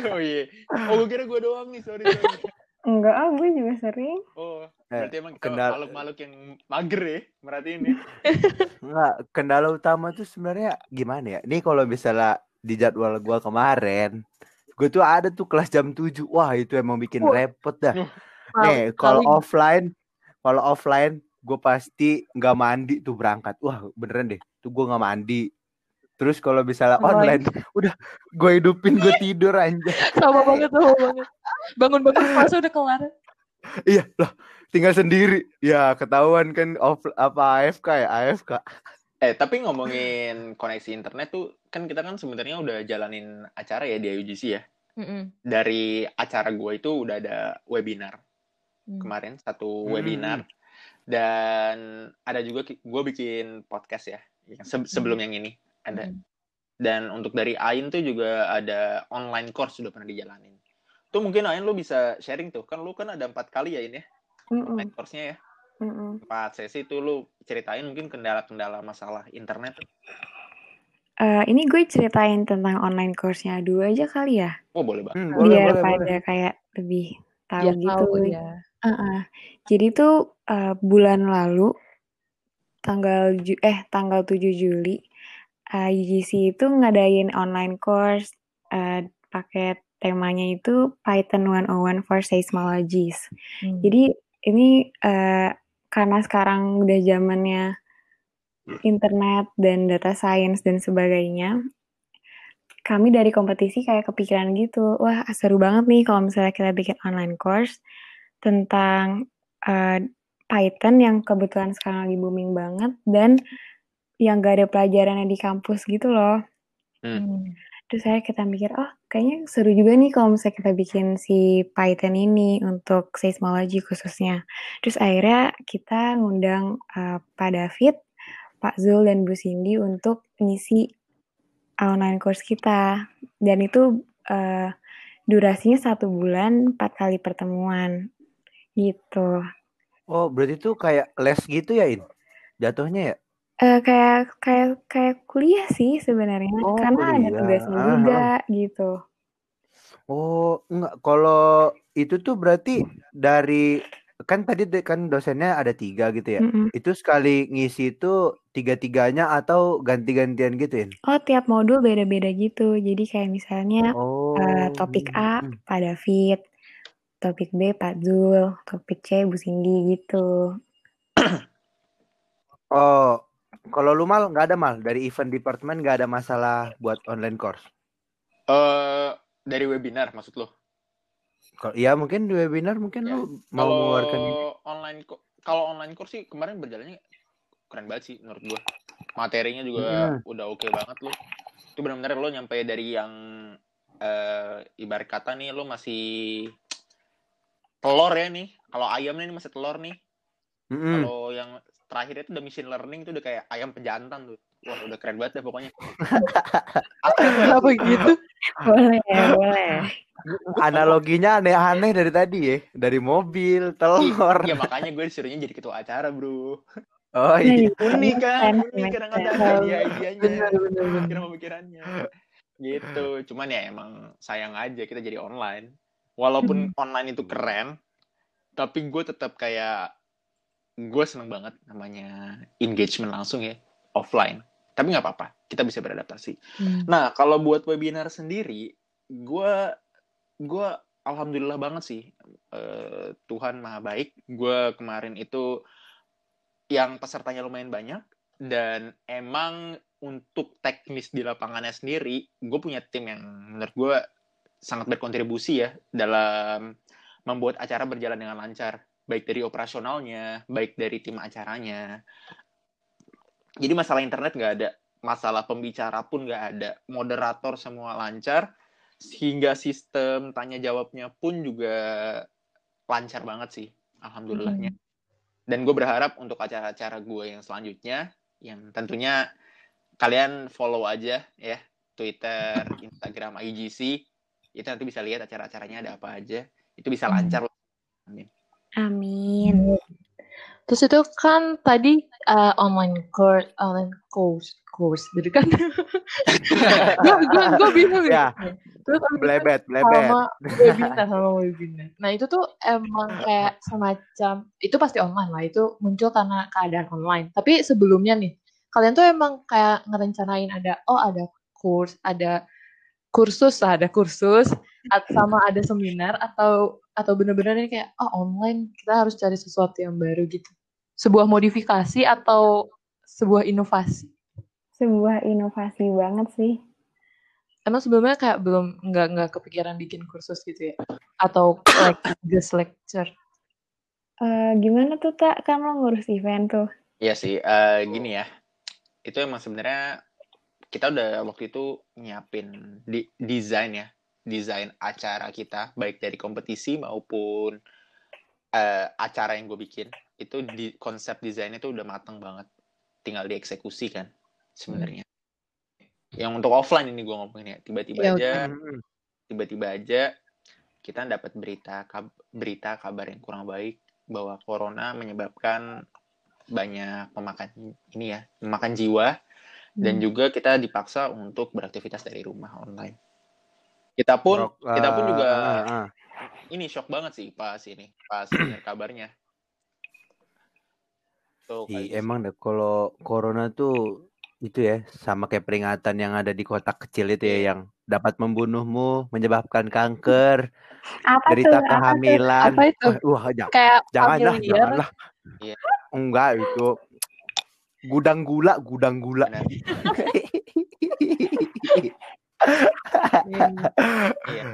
oh iya oh gue kira gue doang nih sorry sorry *laughs* Enggak, ah gue juga sering. oh berarti emang kita kendal- makhluk-makhluk yang mager ya merhatiin ya *laughs* Enggak, kendala utama tuh sebenarnya gimana ya? Nih kalau misalnya di jadwal gua kemarin, gue tuh ada tuh kelas jam 7. Wah, itu emang bikin Wah. repot dah. Mal- Nih, kalau paling- offline, kalau offline gue pasti nggak mandi tuh berangkat. Wah, beneran deh. Tuh gue nggak mandi. Terus kalau misalnya Online. online, udah gue hidupin gue tidur aja. sama banget, sama banget. Bangun-bangun puasa udah kelar. Iya, lah tinggal sendiri. Ya, ketahuan kan off apa AFK ya, AFK. Eh, tapi ngomongin koneksi internet tuh, kan kita kan sebenarnya udah jalanin acara ya di IUGC ya. Mm-mm. Dari acara gue itu udah ada webinar Hmm. kemarin, satu Hmm. webinar. Dan ada juga gue bikin podcast ya, yang se- sebelum yang ini ada. Mm. Dan untuk dari Ain tuh juga ada online course sudah pernah dijalanin. Tuh mungkin Ain lu bisa sharing tuh, kan lu kan ada empat kali ya ini ya, online course-nya ya. mm-mm. Empat sesi tuh lu ceritain mungkin kendala-kendala masalah internet. Eh, ini gue ceritain tentang online course-nya dulu aja kali ya, Oh boleh banget. Hmm, boleh, biar boleh, pada boleh. kayak lebih tahu Biar gitu. tahu ya. Heeh. Jadi tuh eh, bulan lalu tanggal ju- eh tanggal 7 Juli eh, UGC itu ngadain online course eh, pakai temanya itu Python 101 for Seismologies. Hmm. Jadi ini eh, karena sekarang udah zamannya internet dan data science dan sebagainya, kami dari kompetisi kayak kepikiran gitu, wah seru banget nih kalau misalnya kita bikin online course tentang eh, Python yang kebetulan sekarang lagi booming banget dan yang gak ada pelajarannya di kampus gitu loh. Hmm. Terus saya kita mikir, oh kayaknya seru juga nih kalau misalnya kita bikin si Python ini untuk seismologi khususnya. Terus akhirnya kita ngundang uh, Pak David, Pak Zul, dan Bu Cindy untuk ngisi online course kita. Dan itu uh, durasinya satu bulan, empat kali pertemuan. Gitu. Oh, berarti itu kayak les gitu ya, In? Jatuhnya ya? Eh, kayak kayak kayak kuliah sih sebenarnya, Oh, karena ada kuliah. tugasnya Ah, juga gitu. Oh, enggak. Kalau itu tuh berarti dari kan tadi kan dosennya ada tiga gitu ya. Mm-mm. Itu sekali ngisi itu tiga-tiganya atau ganti-gantian gitu, In? Oh, tiap modul beda-beda gitu. Jadi kayak misalnya Oh. eh, topik A mm. Pak David, topik B Pak Zul, topik C Bu Cindy gitu. Oh, kalau lu mal nggak ada mal dari event department nggak ada masalah buat online course. Eh dari webinar maksud lo? Kalau iya mungkin di webinar mungkin Ya, lu mau Kalau mengeluarkan online kalau online course sih kemarin berjalannya keren banget sih menurut gua. Materinya juga Hmm. udah oke banget lo. Itu benar-benar lo nyampe dari yang eh ibarat kata nih lo masih telur ya nih. Kalau ayam nih masih telur nih. Mm-mm. Kalau yang terakhir itu udah machine learning itu udah kayak ayam pejantan tuh. Wah, udah keren banget deh pokoknya. Kenapa gitu? Boleh, boleh. Analoginya aneh-aneh dari tadi ya, dari mobil, telur. Iya, makanya gue disuruhnya jadi ketua acara, Bro. Oh iya. gitu. Unik kan, Make unik kadang-kadang benar. Kira pemikirannya. Gitu. Cuman ya emang sayang aja kita jadi online. Walaupun online itu keren, tapi gue tetap kayak gue seneng banget namanya engagement langsung ya offline. Tapi nggak apa-apa, kita bisa beradaptasi. Hmm. Nah, kalau buat webinar sendiri, gue gue alhamdulillah banget sih. Eh, Tuhan maha baik. Gue kemarin itu yang pesertanya lumayan banyak dan emang untuk teknis di lapangannya sendiri, gue punya tim yang menurut gue sangat berkontribusi ya dalam membuat acara berjalan dengan lancar, baik dari operasionalnya, baik dari tim acaranya. Jadi masalah internet nggak ada, masalah pembicara pun nggak ada, moderator semua lancar, sehingga sistem tanya jawabnya pun juga lancar banget sih, alhamdulillahnya. Dan gue berharap untuk acara-acara gue yang selanjutnya, yang tentunya kalian follow aja ya Twitter, Instagram IGC, itu nanti bisa lihat acara-acaranya ada apa aja, itu bisa lancar. Amin. Amin. Terus itu kan tadi uh, online course, online course, course, jadi kan gue gue gue bingung gitu. Ya. Terus Blebet, blebet. sama webinar sama webinar. Nah itu tuh emang kayak semacam itu pasti online lah itu muncul karena keadaan online. Tapi sebelumnya nih kalian tuh emang kayak ngerencanain ada oh ada kurs, ada kursus lah, ada kursus sama ada seminar atau atau bener-bener ini kayak oh online kita harus cari sesuatu yang baru gitu. Sebuah modifikasi atau sebuah inovasi. Sebuah inovasi banget sih. Emang sebelumnya kayak belum nggak nggak kepikiran bikin kursus gitu ya? Atau like guest lecture? Eh, gimana tuh tak kan lo ngurus event tuh? Iya sih, eh, gini ya. Itu emang sebenarnya kita udah waktu itu nyiapin di desain ya, desain acara kita baik dari kompetisi maupun eh, acara yang gue bikin. Itu di konsep desainnya tuh udah mateng banget. Tinggal dieksekusi kan sebenarnya. Yang untuk offline ini gue ngomongin ya, tiba-tiba Ya, aja Mm-mm. tiba-tiba aja kita dapat berita kab- berita kabar yang kurang baik bahwa corona menyebabkan banyak memakan ini ya memakan jiwa dan Hmm. juga kita dipaksa untuk beraktivitas dari rumah online kita pun Rok- kita pun ah, juga ah, ah. ini shock banget sih pas ini pas *clears throat* dengar kabarnya Tuh, kayak Ih, gitu. emang deh kalau corona tuh itu ya sama kayak peringatan yang ada di kota kecil itu ya Iya. yang dapat membunuhmu, menyebabkan kanker, Apa tuh? derita Apa tuh? kehamilan. Apa itu? Wah, jangan, Kayak janganlah, familiar? janganlah. Iya. Enggak itu gudang gula, gudang gula. *laughs* Benar. Iya.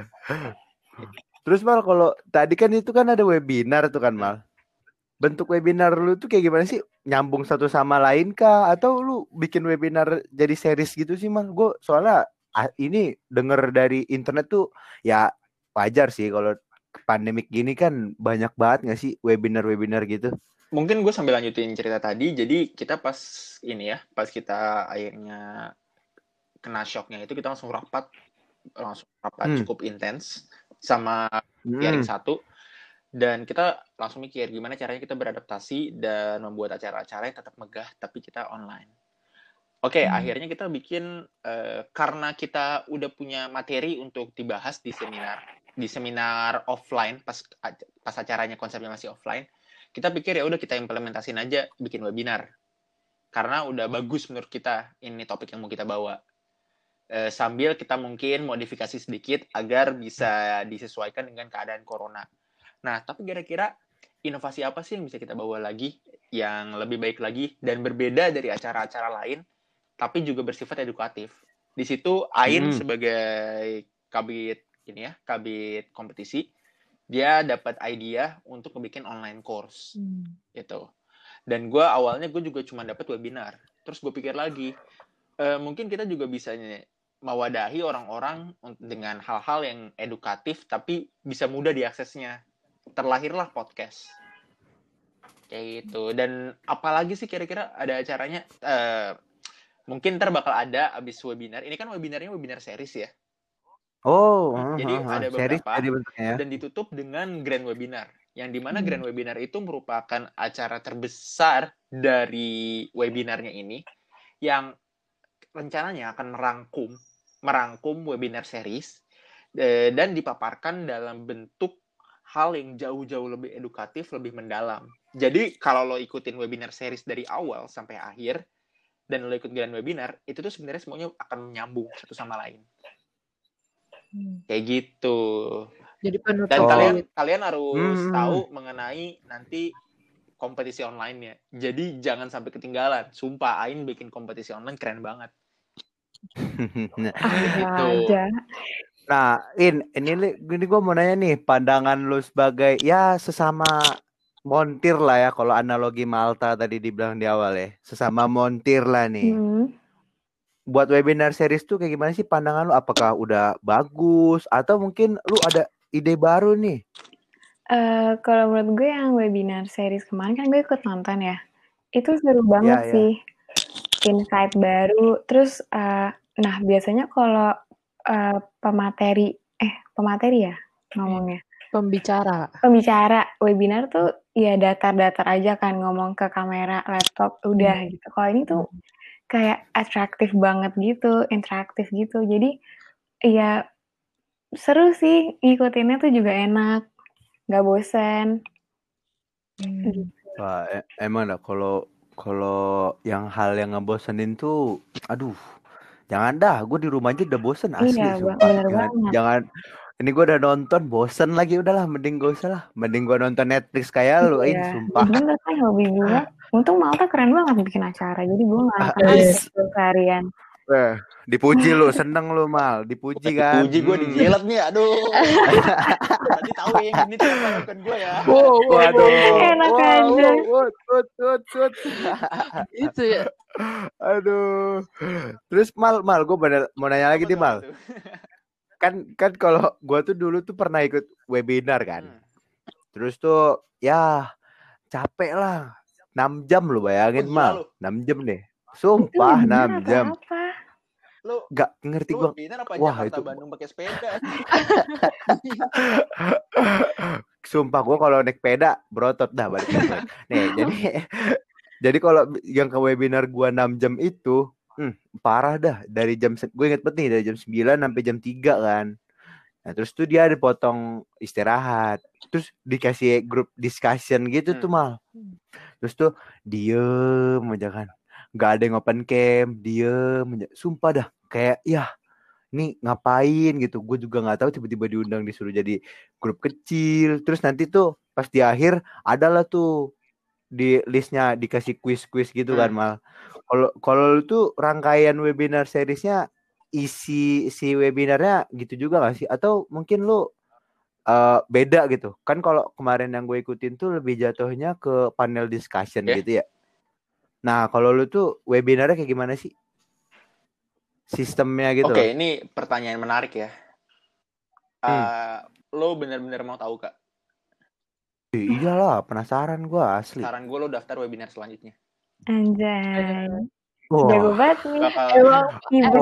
Terus mal kalau tadi kan itu kan ada webinar tuh kan mal. bentuk webinar lu tuh kayak gimana sih? Nyambung satu sama lain kah? Atau lu bikin webinar jadi series gitu sih mal? Gue soalnya ini denger dari internet tuh ya wajar sih kalau pandemik gini kan banyak banget nggak sih webinar-webinar gitu? Mungkin gue sambil lanjutin cerita tadi. Jadi kita pas ini ya, pas kita akhirnya kena shocknya itu kita langsung rapat, langsung rapat Hmm. cukup intens sama Hmm. satu dan kita langsung mikir gimana caranya kita beradaptasi dan membuat acara-acara yang tetap megah tapi kita online. Oke, Hmm. akhirnya kita bikin eh, karena kita udah punya materi untuk dibahas di seminar di seminar offline pas pas acaranya konsepnya masih offline, kita pikir ya udah kita implementasin aja bikin webinar. Karena udah bagus menurut kita ini topik yang mau kita bawa. Eh, sambil kita mungkin modifikasi sedikit agar bisa disesuaikan dengan keadaan corona. Nah, tapi kira-kira inovasi apa sih yang bisa kita bawa lagi yang lebih baik lagi dan berbeda dari acara-acara lain, tapi juga bersifat edukatif. Di situ Ain Hmm. sebagai kabit ini ya, kabit kompetisi, dia dapat idea untuk bikin online course Hmm. gitu. Dan gue awalnya gue juga cuma dapat webinar. Terus gue pikir lagi, eh, mungkin kita juga bisa nih mewadahi orang-orang dengan hal-hal yang edukatif tapi bisa mudah diaksesnya. Terlahirlah podcast. Kayak gitu. Dan apalagi sih kira-kira ada acaranya? Eh, mungkin ntar bakal ada abis webinar. Ini kan webinarnya webinar series ya. Oh, Jadi ah, ah, ada series beberapa bentuknya ya. dan ditutup dengan grand webinar yang di mana Hmm. grand webinar itu merupakan acara terbesar dari webinarnya ini yang rencananya akan merangkum merangkum webinar series eh, dan dipaparkan dalam bentuk hal yang jauh-jauh lebih edukatif, lebih mendalam. Jadi kalau lo ikutin webinar series dari awal sampai akhir dan lo ikut grand webinar, itu tuh sebenarnya semuanya akan nyambung satu sama lain. Hmm. Kayak gitu. Jadi penutup Dan kalian kalian harus Hmm. tahu mengenai nanti kompetisi online-nya. Jadi jangan sampai ketinggalan. Sumpah Ain bikin kompetisi online keren banget. *laughs* Gitu. aja. Nah, In, ini gini gue mau nanya nih, pandangan lu sebagai ya sesama montir lah ya, kalau analogi Malta tadi dibilang di awal ya, sesama montir lah nih. Hmm. Buat webinar series tuh kayak gimana sih pandangan lu? Apakah udah bagus atau mungkin lu ada ide baru nih? Eh, kalau menurut gue yang webinar series kemarin kan gue ikut nonton ya. Itu seru banget ya. sih. Insight baru. Terus, eh, nah biasanya kalau eh, pemateri, eh pemateri ya ngomongnya. pembicara. Pembicara webinar tuh ya datar-datar aja kan ngomong ke kamera laptop udah gitu. Kalau ini tuh kayak atraktif banget gitu, interaktif gitu. Jadi ya seru sih ngikutinnya tuh juga enak, nggak bosen. Hmm. Wah, e- emang dah kalau kalau yang hal yang ngebosenin tuh, aduh, jangan dah. Gue di rumah aja udah bosen asli, Iya, sumpah. bener Jangan, banget. jangan. Ini gue udah nonton, bosen lagi udahlah. Mending gak usah lah. Mending gue nonton Netflix kayak lu, Iya, sumpah. bener kan hobi gue. Untung Malta keren banget bikin acara, jadi gue nggak Ah, akan iya. seharian. Eh, dipuji lu, seneng lu mal, dipuji kan. Puji gue Hmm. dijilat nih, aduh. Tadi tahu yang *laughs* ini tuh bukan gue ya. Wow, wow, Waduh. wow. Enak Wow, aja. wow, wow, tut, tut, tut. Itu ya. Aduh. Terus mal, mal, gue bener mau nanya lagi nih mal. Kan, kan kalau gue tuh dulu tuh pernah ikut webinar kan. Hmm. Terus tuh, ya capek lah. 6 jam lu bayangin Oh, mal. lu. 6 jam. Itu Sumpah webinar 6 atau jam. apa? Lu Gak ngerti gue. Wah, Jakarta itu- Bandung pakai sepeda? *laughs* Sumpah gue kalau naik peda berotot dah balik. Nih, *laughs* jadi jadi kalau yang ke webinar gua 6 jam itu hmm, parah dah dari jam gue inget banget nih dari jam 9 sampai jam 3 kan. Nah, terus tuh dia ada potong istirahat. Terus dikasih grup discussion gitu tuh Hmm. mal. Terus tuh diem aja kan. Gak ada yang open cam, diem. Sumpah dah kayak ya ini ngapain gitu gue juga nggak tahu tiba-tiba diundang disuruh jadi grup kecil terus nanti tuh pas di akhir adalah tuh di listnya dikasih quiz-quiz gitu kan Hmm. mal kalau kalau tuh rangkaian webinar seriesnya isi si webinarnya gitu juga gak sih atau mungkin lu eh, beda gitu. Kan kalau kemarin yang gue ikutin tuh lebih jatuhnya ke panel discussion Ya. gitu ya. Nah, kalau lu tuh webinarnya kayak gimana sih? Sistemnya gitu Oke, loh. ini pertanyaan menarik ya. Eh, lo bener-bener mau tahu kak? Ih, Iyalah, penasaran gua asli. Saran gue lo daftar webinar selanjutnya. Anjay. Wah, Jago banget nih. Emang Ibu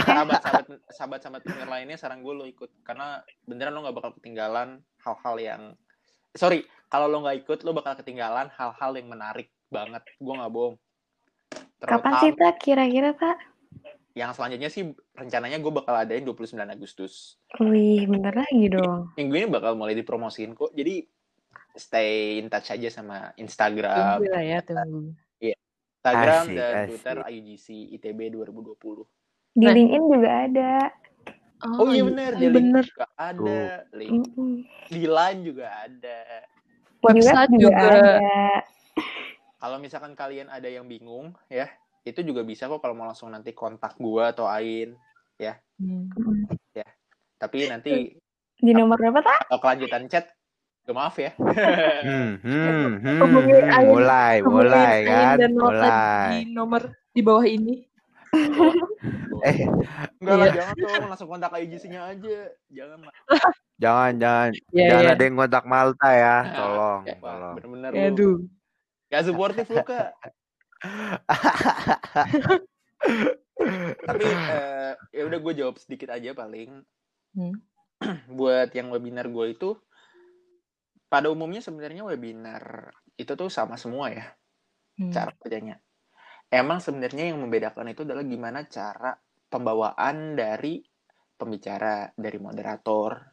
sahabat-sahabat sahabat-sahabat pendengar lainnya saran gue lo ikut karena beneran lo nggak bakal ketinggalan hal-hal yang sorry kalau lo nggak ikut lo bakal ketinggalan hal-hal yang menarik banget gue nggak bohong Kapan sih, Tak? Kira-kira, Tak? yang selanjutnya sih rencananya gue bakal adain 29 Agustus Wih, bentar lagi dong. minggu ini bakal mulai dipromosiin kok jadi stay in touch aja sama Instagram tunggu lah ya tunggu. Instagram Asik, dan asik. Twitter IUGC ITB 2020 Di Nah. LinkedIn juga ada. oh, iya bener di iya link bener. juga ada link Mm-mm. di line juga ada Website Di web juga. ada. Kalau misalkan kalian ada yang bingung ya, itu juga bisa kok kalau mau langsung nanti kontak gua atau Ain. Hmm. Mm. Tapi nanti Di nomor berapa, Tak? kalau kelanjutan chat, ya maaf ya. Hmm, hmm, *laughs* hmm, hmm, mulai, mulai kan, dan mulai. di nomor di bawah ini. *laughs* Eh, Enggak lah, Iya. jangan dong, langsung kontak IGC-nya aja. Jangan lah. jangan, jangan, Iya, jangan iya. ada yang kontak Malta ya, tolong, Ya, tolong. bener-bener Ya. Aduh. Gak suportif lu, Kak. Tapi eh, ya udah gue jawab sedikit aja paling. Hmm. *clears throat* Buat yang webinar gue itu pada umumnya sebenarnya webinar itu tuh sama semua ya. Hmm. cara kerjanya. Emang sebenarnya yang membedakan itu adalah gimana cara pembawaan dari pembicara, dari moderator,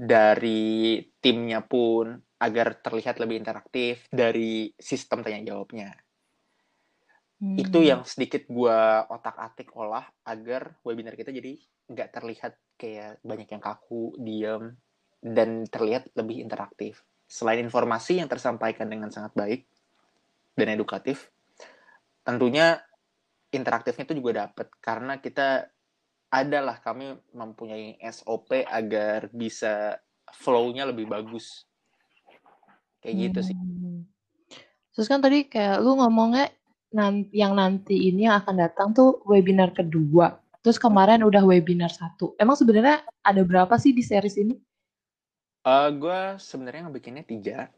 dari timnya pun agar terlihat lebih interaktif dari sistem tanya jawabnya. Hmm. Itu yang sedikit gua otak-atik olah agar webinar kita jadi nggak terlihat kayak banyak yang kaku, diem, dan terlihat lebih interaktif. Selain informasi yang tersampaikan dengan sangat baik dan edukatif, tentunya interaktifnya itu juga dapat karena kita adalah kami mempunyai SOP agar bisa flow-nya lebih bagus. Kayak gitu sih. Hmm. Terus kan tadi kayak lu ngomongnya yang nanti ini yang akan datang tuh webinar kedua. Terus kemarin udah webinar satu. Emang sebenarnya ada berapa sih di series ini? Eh gue sebenarnya ngebikinnya tiga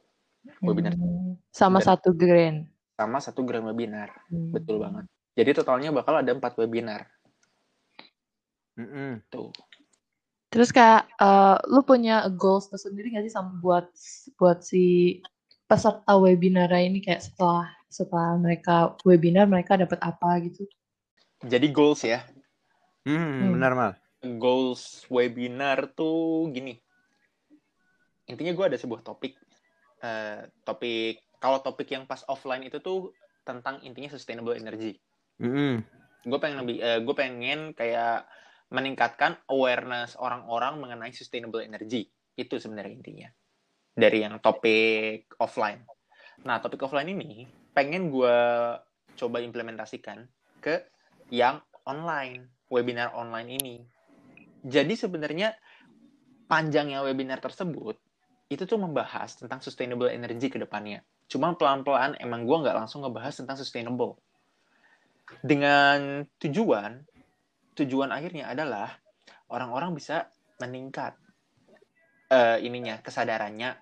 Webinar. Hmm. Sama Dan- satu grand. sama satu grand webinar, Hmm. betul banget. Jadi totalnya bakal ada empat webinar Mm-mm. tuh. Terus kayak eh, lu punya goals tersendiri gak sih sama buat buat si peserta webinar ini kayak setelah setelah mereka webinar mereka dapat apa gitu? Jadi goals ya, Hmm, Hmm. benar mal. goals webinar tuh gini. Intinya gue ada sebuah topik, Eh, topik kalau topik yang pas offline itu tuh tentang intinya sustainable energy. Mm-mm. Gue pengen lebih, gue pengen kayak meningkatkan awareness orang-orang mengenai sustainable energy. Itu sebenarnya intinya dari yang topik offline. Nah, topik offline ini pengen gue coba implementasikan ke yang online, webinar online ini. Jadi sebenarnya panjangnya webinar tersebut itu tuh membahas tentang sustainable energy ke depannya. Cuma pelan-pelan emang gue nggak langsung ngebahas tentang sustainable. Dengan tujuan, tujuan akhirnya adalah orang-orang bisa meningkat eh, ininya kesadarannya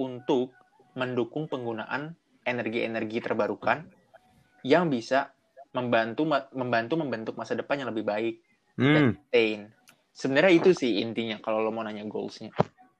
untuk mendukung penggunaan energi-energi terbarukan yang bisa membantu membantu membentuk masa depan yang lebih baik Hmm. sustain. Sebenarnya itu sih intinya kalau lo mau nanya goalsnya.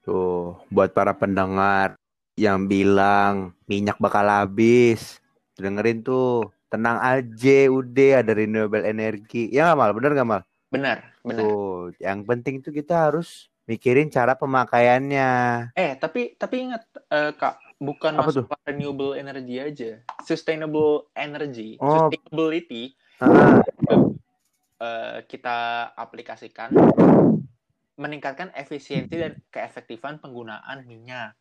Tuh, buat para pendengar yang bilang minyak bakal habis, dengerin tuh, tenang aja, udah ada renewable energy. Ya nggak mal, bener nggak mal? Benar, benar. Tuh, yang penting tuh kita harus mikirin cara pemakaiannya. Eh, tapi tapi ingat eh, Kak, bukan Apa masalah renewable energy aja. Sustainable energy, Oh. sustainability Ah, eh, kita aplikasikan meningkatkan efisiensi dan keefektifan penggunaan minyak.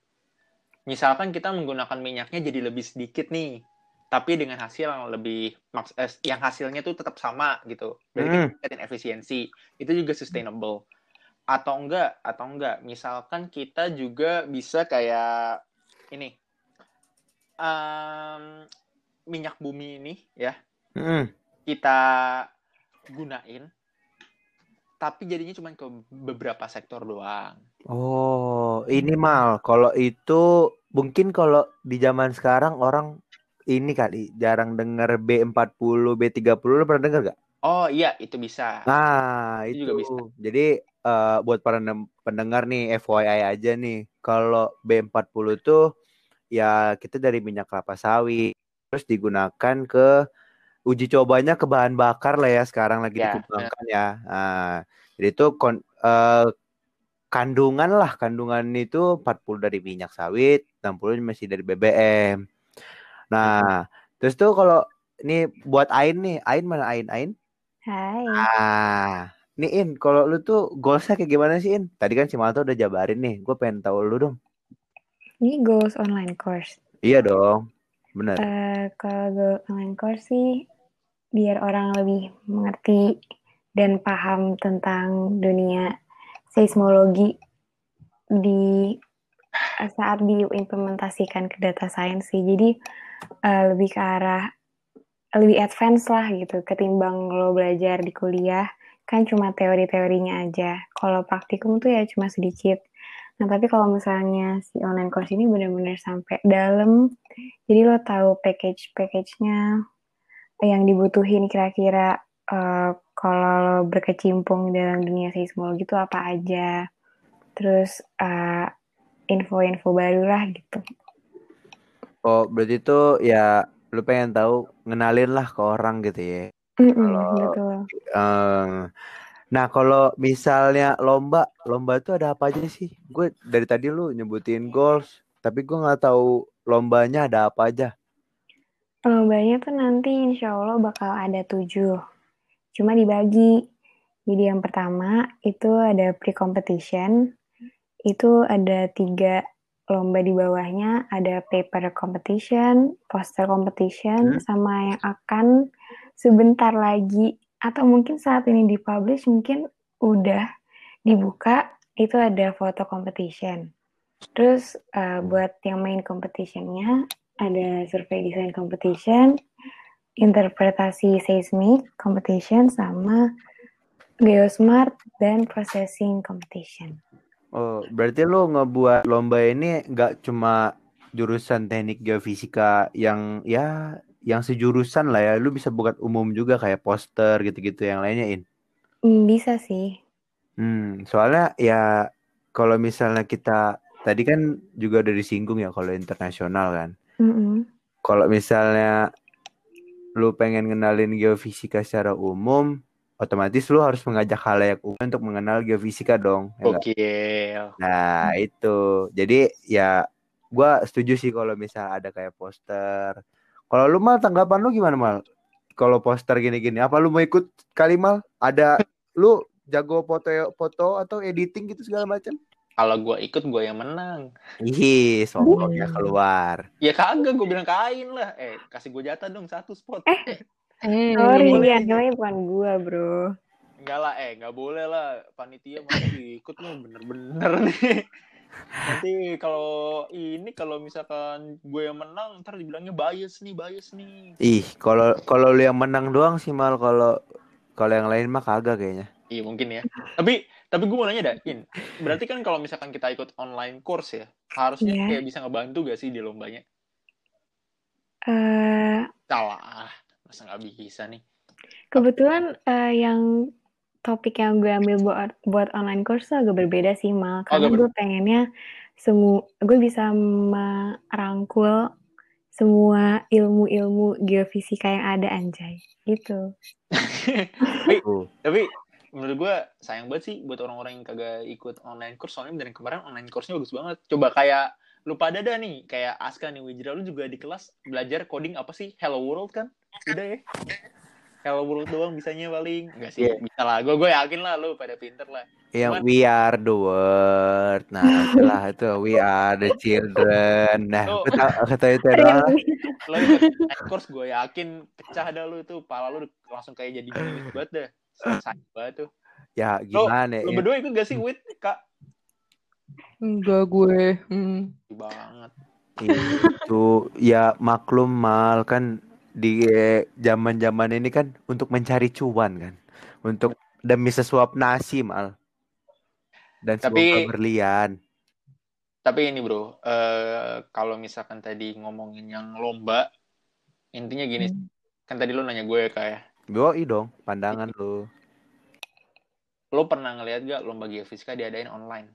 Misalkan kita menggunakan minyaknya jadi lebih sedikit nih, tapi dengan hasil yang lebih maks- eh, yang hasilnya tuh tetap sama gitu. Berarti kita Hmm. efisiensi. Itu juga sustainable. atau enggak atau enggak misalkan kita juga bisa kayak ini em, minyak bumi ini ya Mm-mm. kita gunain tapi jadinya cuma ke beberapa sektor doang Oh, ini mal. Kalau itu mungkin kalau di zaman sekarang orang ini kali jarang denger B40, B30 lu pernah denger gak? oh iya itu bisa Nah, Itu itu. juga bisa. Jadi eh, buat para pendengar nih FYI aja nih. Kalau B40 tuh ya kita dari minyak kelapa sawit terus digunakan ke uji cobanya ke bahan bakar lah ya sekarang lagi Ya, dikembangkan ya. Nah, jadi itu kon- eh, kandungan lah kandungan itu 40 dari minyak sawit, 60 masih dari BBM. Nah, terus tuh kalau ini buat Ain nih, Ain mana Ain? Ain? Hai. Ah, nih In, kalau lu tuh goalsnya kayak gimana sih In? Tadi kan si Malto udah jabarin nih, gue pengen tahu lu dong. Ini goals online course. Iya dong, bener. Eh, kalau goals online course sih biar orang lebih mengerti dan paham tentang dunia seismologi di saat diimplementasikan ke data science sih. Jadi eh, lebih ke arah lebih advance lah gitu ketimbang lo belajar di kuliah kan cuma teori-teorinya aja. Kalau praktikum tuh ya cuma sedikit. Nah, tapi kalau misalnya si online course ini benar-benar sampai dalam, jadi lo tahu package-package-nya yang dibutuhin kira-kira eh, kalau lo berkecimpung dalam dunia seismologi itu apa aja. Terus eh, info-info baru lah gitu. Oh, berarti tuh ya lu pengen tahu ngenalin lah ke orang gitu ya. Mm-mm, Kalau betul. eh, nah kalau misalnya lomba, lomba tuh ada apa aja sih? Gue dari tadi lu nyebutin goals, tapi gue nggak tahu lombanya ada apa aja. Lombanya tuh nanti insya Allah bakal ada tujuh. Cuma dibagi. Jadi yang pertama itu ada pre-competition. Itu ada tiga lomba di bawahnya. Ada paper competition, poster competition, Hmm. sama yang akan sebentar lagi atau mungkin saat ini dipublish mungkin udah dibuka. Itu ada foto competition. Terus eh, buat yang main competitionnya ada survei design competition, interpretasi seismik competition, sama geosmart dan processing competition. Oh, berarti lu ngebuat lomba ini nggak cuma jurusan teknik geofisika yang ya yang sejurusan lah ya. Lu bisa buat umum juga kayak poster gitu-gitu yang lainnya in. Hmm, bisa sih. Hmm, soalnya ya kalau misalnya kita tadi kan juga udah disinggung ya kalau internasional kan. Mm-mm. Kalau misalnya lu pengen ngenalin geofisika secara umum, otomatis lu harus mengajak halayak umum untuk mengenal geofisika dong. ya nggak? Gokil. Nah, itu. Jadi ya gua setuju sih kalau misal ada kayak poster. Kalau lu mal tanggapan lu gimana mal? Kalau poster gini-gini, apa lu mau ikut kali mal? Ada *laughs* lu jago foto foto atau editing gitu segala macam? Kalau gue ikut gue yang menang. Ih, sombongnya keluar. Ya kagak gue bilang kain lah. Eh kasih gue jatah dong satu spot. Eh, Sorry, boleh. yang nilai bukan gua, bro. Enggak lah, eh nggak boleh lah panitia mau ikut lu bener-bener nih. Nanti kalau ini kalau misalkan gue yang menang ntar dibilangnya bias nih, bias nih. Ih, kalau kalau lu yang menang doang sih mal kalau kalau yang lain mah kagak kayaknya. Iya mungkin ya. Tapi tapi gue mau nanya dah, In. Berarti kan kalau misalkan kita ikut online course ya, harusnya Iya. kayak bisa ngebantu gak sih di lombanya? Eh, Salah, masa nggak bisa nih? kebetulan eh, yang topik yang gue ambil buat buat online course tuh agak berbeda sih, Mal. Karena agak gue pengennya semua gue bisa merangkul semua ilmu-ilmu geofisika yang ada anjay. Gitu. *laughs* Tuh. Tapi menurut gue sayang banget sih buat orang-orang yang kagak ikut online course soalnya dari kemarin online course-nya bagus banget. Coba kayak lu pada dah nih kayak Aska nih Wijra lu juga di kelas belajar coding apa sih Hello World kan udah ya Hello World doang bisanya paling enggak sih Iya. bisa lah gue gue yakin lah lu pada pinter lah Yang Cuman- we are the world. Nah, itulah itu we are the children. Nah, Oh. kata kata itu doang. lo course gue yakin pecah dah lu tuh pala lu langsung kayak jadi gini banget dah sayang banget tuh ya Lo, gimana lo ya? berdua ikut gak sih Wit? Kak? Enggak gue. Hmm. Banget. Itu ya maklum mal kan di zaman-zaman ini kan untuk mencari cuan kan. Untuk demi sesuap nasi mal. Dan Tapi- semoga berlian. Tapi ini bro, eh kalau misalkan tadi ngomongin yang lomba, intinya gini, Hmm. kan tadi lo nanya gue kayak, Yoi dong, pandangan lu. lo pernah ngeliat gak lomba geofisika diadain online?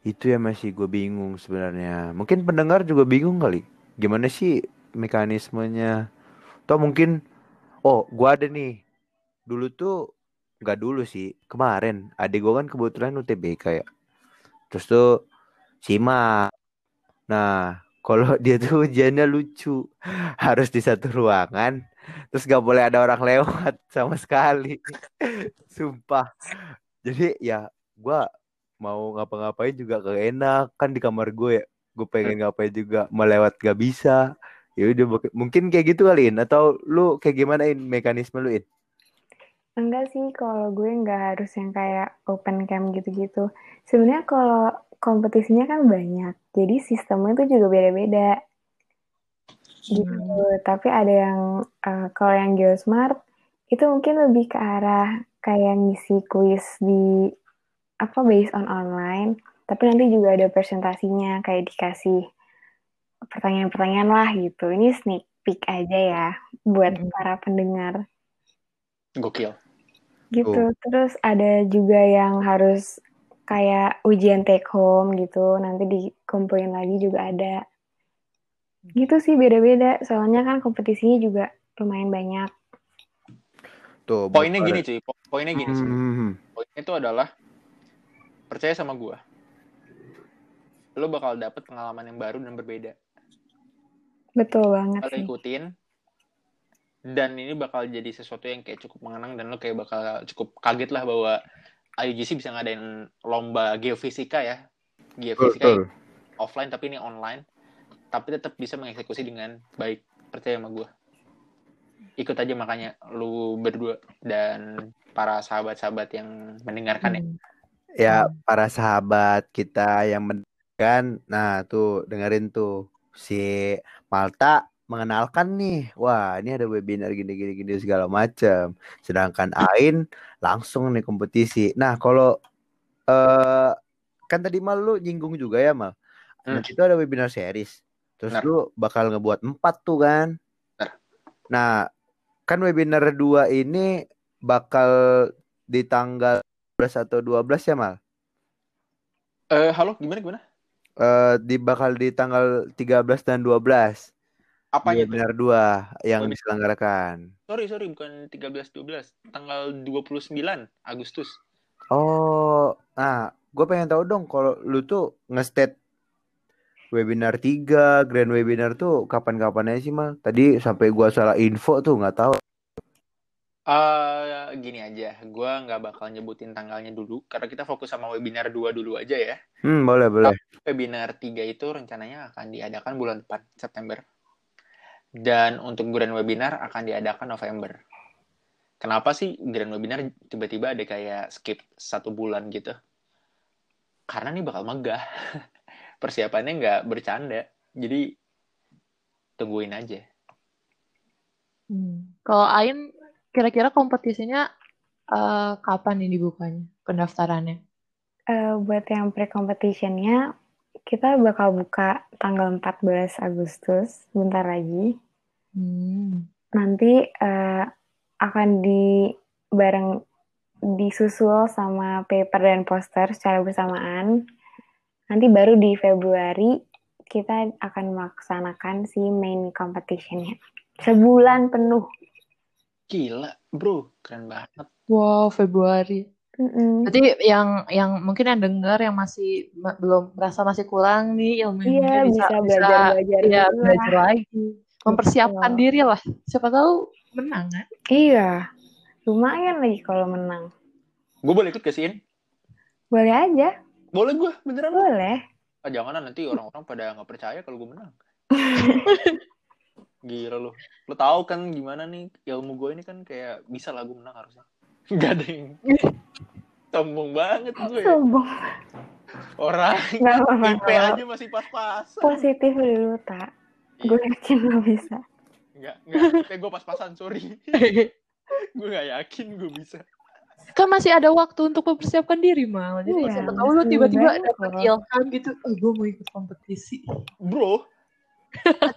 Itu ya masih gue bingung sebenarnya. Mungkin pendengar juga bingung kali. Gimana sih mekanismenya? Atau mungkin, oh gua ada nih. Dulu tuh, nggak dulu sih. Kemarin, adik gue kan kebetulan UTBK ya. Terus tuh, simak. Nah, kalau *laughs* dia tuh ujiannya lucu. *laughs* Harus di satu ruangan. Terus gak boleh ada orang lewat *laughs* sama sekali. Sumpah. Jadi ya gua mau ngapa-ngapain juga gak enak kan di kamar gue ya gue pengen ngapain juga melewat gak bisa ya udah mungkin kayak gitu kali In. atau lu kayak gimana in mekanisme lu in Enggak sih, kalau gue nggak harus yang kayak open camp gitu-gitu. Sebenarnya kalau kompetisinya kan banyak, jadi sistemnya itu juga beda-beda. Gitu. Tapi ada yang, eh, kalau yang Geosmart, itu mungkin lebih ke arah kayak ngisi kuis di, apa, based on online. Tapi nanti juga ada presentasinya, kayak dikasih pertanyaan-pertanyaan lah gitu. Ini sneak peek aja ya, buat Mm. para pendengar Gokil. gitu. Terus ada juga yang harus kayak ujian take home gitu, nanti dikumpulin lagi juga ada. Gitu sih beda-beda, soalnya kan kompetisinya juga lumayan banyak. tuh Poinnya gini cuy, po- poinnya gini sih. Hmm, Poinnya itu adalah, percaya sama gue, lo bakal dapet pengalaman yang baru dan berbeda. Betul banget Kalau sih. ikutin, dan ini bakal jadi sesuatu yang kayak cukup mengenang dan lo kayak bakal cukup kaget lah bahwa IUGC bisa ngadain lomba geofisika ya. Geofisika betul. offline tapi ini online. Tapi tetap bisa mengeksekusi dengan baik. Percaya sama gue. Ikut aja makanya lu berdua dan para sahabat-sahabat yang mendengarkan ya. Hmm. ya para sahabat kita yang mendengarkan nah tuh dengerin tuh si Malta mengenalkan nih wah ini ada webinar gini gini gini segala macam sedangkan Ain langsung nih kompetisi nah kalau eh kan tadi mal lu nyinggung juga ya mal Hmm. Nah, itu ada webinar series terus Benar. lu bakal ngebuat empat tuh kan Benar. nah kan webinar dua ini bakal di tanggal 11 atau 12 ya mal Eh, halo, gimana gimana? Eh di bakal di tanggal 13 dan 12 Apanya tuh? webinar 2 yang Webinar. diselenggarakan. Sorry, sorry, bukan 13 12, tanggal 29 Agustus. Oh, nah, gue pengen tahu dong kalau lu tuh nge-state webinar 3, grand webinar tuh kapan-kapan aja sih, Mal? Tadi sampai gua salah info tuh nggak tahu. Eh, gini aja, gua nggak bakal nyebutin tanggalnya dulu karena kita fokus sama webinar 2 dulu aja ya. Hmm, boleh, boleh. Webinar 3 itu rencananya akan diadakan bulan depan, September. Dan untuk grand webinar akan diadakan November. Kenapa sih grand webinar tiba-tiba ada kayak skip satu bulan gitu? Karena nih bakal megah. *laughs* Persiapannya nggak bercanda. Jadi tungguin aja. Hmm. Kalau Ain, kira-kira kompetisinya eh, kapan nih dibukanya pendaftarannya? Eh, buat yang pre-competitionnya, kita bakal buka tanggal 14 Agustus, bentar lagi. Hmm. Nanti eh, akan di bareng disusul sama paper dan poster secara bersamaan. Nanti baru di Februari kita akan melaksanakan si main competitionnya. Sebulan penuh. Gila, bro. Keren banget. Wow, Februari. Mm-mm. Berarti yang yang mungkin yang dengar yang masih ma- belum merasa masih kurang nih Iya, ilmu-ilmunya bisa bisa belajar-belajar iya, dulu belajar lah. lagi. Mempersiapkan Betul. diri lah. Siapa tahu menang kan? Iya, lumayan lagi kalau menang. Gue boleh ikut gak sih, In? Boleh aja, Boleh gue, beneran. boleh. Ah, jangan lah, nanti orang-orang pada nggak percaya kalau gue menang. *laughs* Gila lu. Lu tahu kan gimana nih ilmu gue ini kan kayak bisa lah gue menang harusnya. *laughs* Gak ada yang *laughs* sombong banget gue. Sombong. Orang *laughs* Nggak apa-apa. IP aja masih pas-pasan. Positif dulu, tak. Gue yakin lo bisa. Enggak, enggak. Gue pas-pasan, sorry. gue gak yakin gue bisa. kan masih ada waktu untuk mempersiapkan diri mal jadi Iya, siapa tahu lu masih tiba-tiba loh. ilham gitu oh gue mau ikut kompetisi Bro,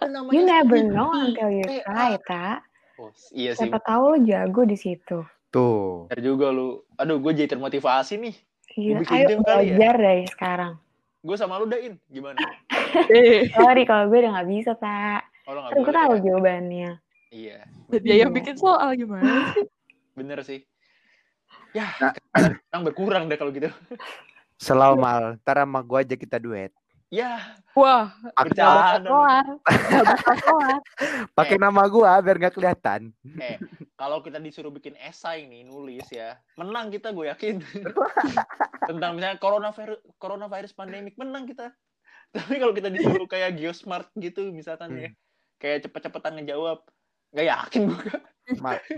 namanya You never CP, know until you TA. try, tak. Oh, iya sih. Siapa tahu lo jago di situ. Tuh. Bener juga lu. Aduh, gue jadi termotivasi nih. Iya, ayo ya? belajar dari sekarang. Gue sama lu dain. Gimana? eh *laughs* Sorry kalau gue udah gak bisa, tak. Oh, gak Kan gue tahu ya? jawabannya. Iya, dia yang bikin soal gimana sih bener sih. Ya, Nah. kadang berkurang deh kalau gitu. Selalu mal. Ntar sama gue aja kita duet. Ya, wah bercanda. *laughs* Pakai nama gue biar gak kelihatan. Eh, kalau kita disuruh bikin esai nih, nulis ya, menang kita gue yakin. *laughs* Tentang misalnya coronavirus, coronavirus pandemik, menang kita. Tapi kalau kita disuruh kayak geosmart gitu, misalkan ya, kayak cepet-cepetan ngejawab, nggak yakin gue.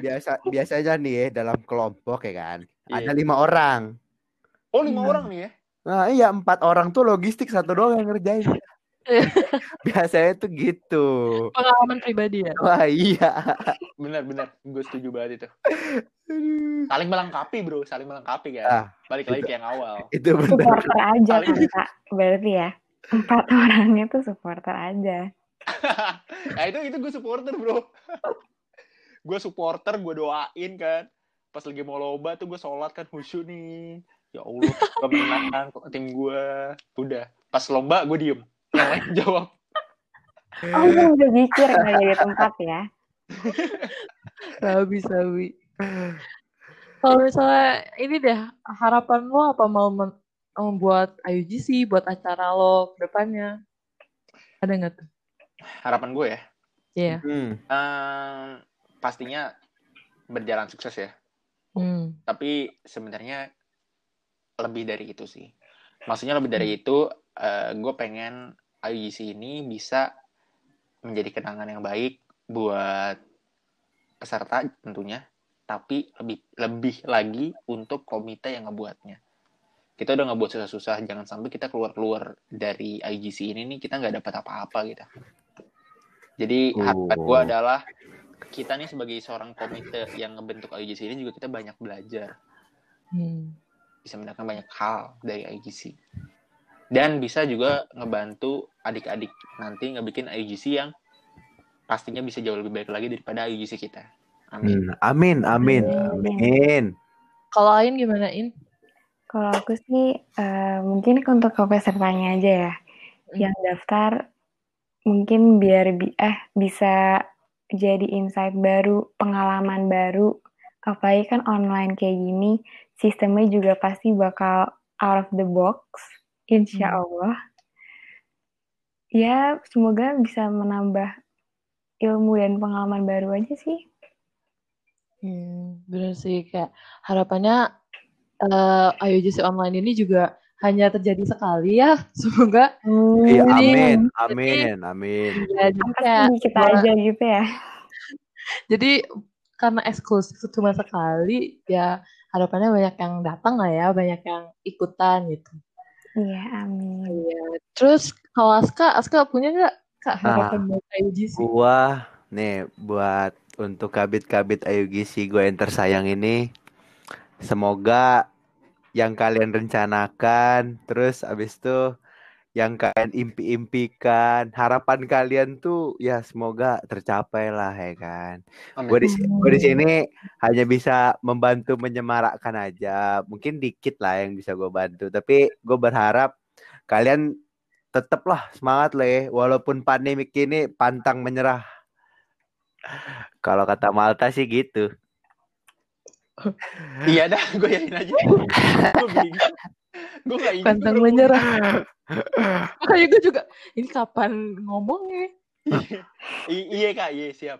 Biasa biasanya nih ya dalam kelompok ya kan. Iya. Ada lima orang. Oh, lima Hmm. orang nih ya? Nah iya empat orang tuh logistik satu doang yang ngerjain. *laughs* Biasanya tuh gitu. pengalaman pribadi ya Wah iya. Bener-bener, gue setuju banget itu. Aduh. Saling melengkapi bro, saling melengkapi kan. Ah, Balik lagi ke yang awal. Itu benar. Supporter aja kan, tak. Berarti ya. Empat *laughs* orangnya tuh supporter aja. *laughs* nah itu itu gue supporter bro. gue supporter, gue doain kan. Pas lagi mau loba tuh gue sholat kan khusyuk nih. Ya Allah, gue menang kok tim gue. Udah, pas lomba gue diem. Yang lain jawab. Oh, gue udah mikir nggak jadi tempat ya. Sabi sabi kalau misalnya ini deh harapan lo apa mau men- membuat IUGC buat acara lo ke depannya ada nggak tuh Harapan gue ya, Iya Hmm. ehm, pastinya berjalan sukses ya. Hmm. Tapi sebenarnya lebih dari itu sih. Maksudnya lebih dari itu, eh, gue pengen IUGC ini bisa menjadi kenangan yang baik buat peserta tentunya, tapi lebih lebih lagi untuk komite yang ngebuatnya. Kita udah ngebuat susah-susah, jangan sampai kita keluar-keluar dari IGC ini nih kita nggak dapat apa-apa gitu. Jadi harapan gue Oh. adalah kita nih sebagai seorang komite yang ngebentuk IGC ini juga kita banyak belajar, Hmm. Bisa mendapatkan banyak hal dari IGC. Dan bisa juga ngebantu adik-adik nanti ngebikin IGC yang pastinya bisa jauh lebih baik lagi daripada IGC kita. Amin. Hmm, Amin, amin, amin. kalau Ain gimana In Kalau aku sih eh, mungkin untuk ke pesertanya aja ya. Hmm. Yang daftar mungkin biar bi eh bisa jadi insight baru, pengalaman baru. Apalagi kan online kayak gini, sistemnya juga pasti bakal out of the box, insya Hmm. Allah. Ya, semoga bisa menambah ilmu dan pengalaman baru aja sih. Hmm, bener sih kayak harapannya eh IUGC online ini juga hanya terjadi sekali ya *laughs* semoga Iya, Hmm, amin, Jadi- amin, amin. jadi kayak kita buat- aja gitu ya. *laughs* jadi karena eksklusif cuma sekali ya harapannya banyak yang datang lah ya banyak yang ikutan gitu Iya, amin. Iya. Terus kalau Aska, Aska punya nggak kak Nah. harapan buat IUGC? Gua nih buat untuk kabit-kabit Ayugisi gue yang tersayang ini semoga yang kalian rencanakan terus abis itu yang kalian impi-impikan. Harapan kalian tuh ya semoga tercapai lah ya kan? Gue di gue di sini hanya bisa membantu menyemarakkan aja. Mungkin dikit lah yang bisa gue bantu. Tapi gue berharap kalian tetaplah semangat lah ya. Walaupun pandemik ini pantang menyerah. Kalau kata Malta sih gitu. Iya dah, gue yakin aja. *laughs* gue bingung. Gue gak ingin. Pantang menyerah. *laughs* Makanya gue juga, ini kapan ngomongnya? I- iya kak, iya siap.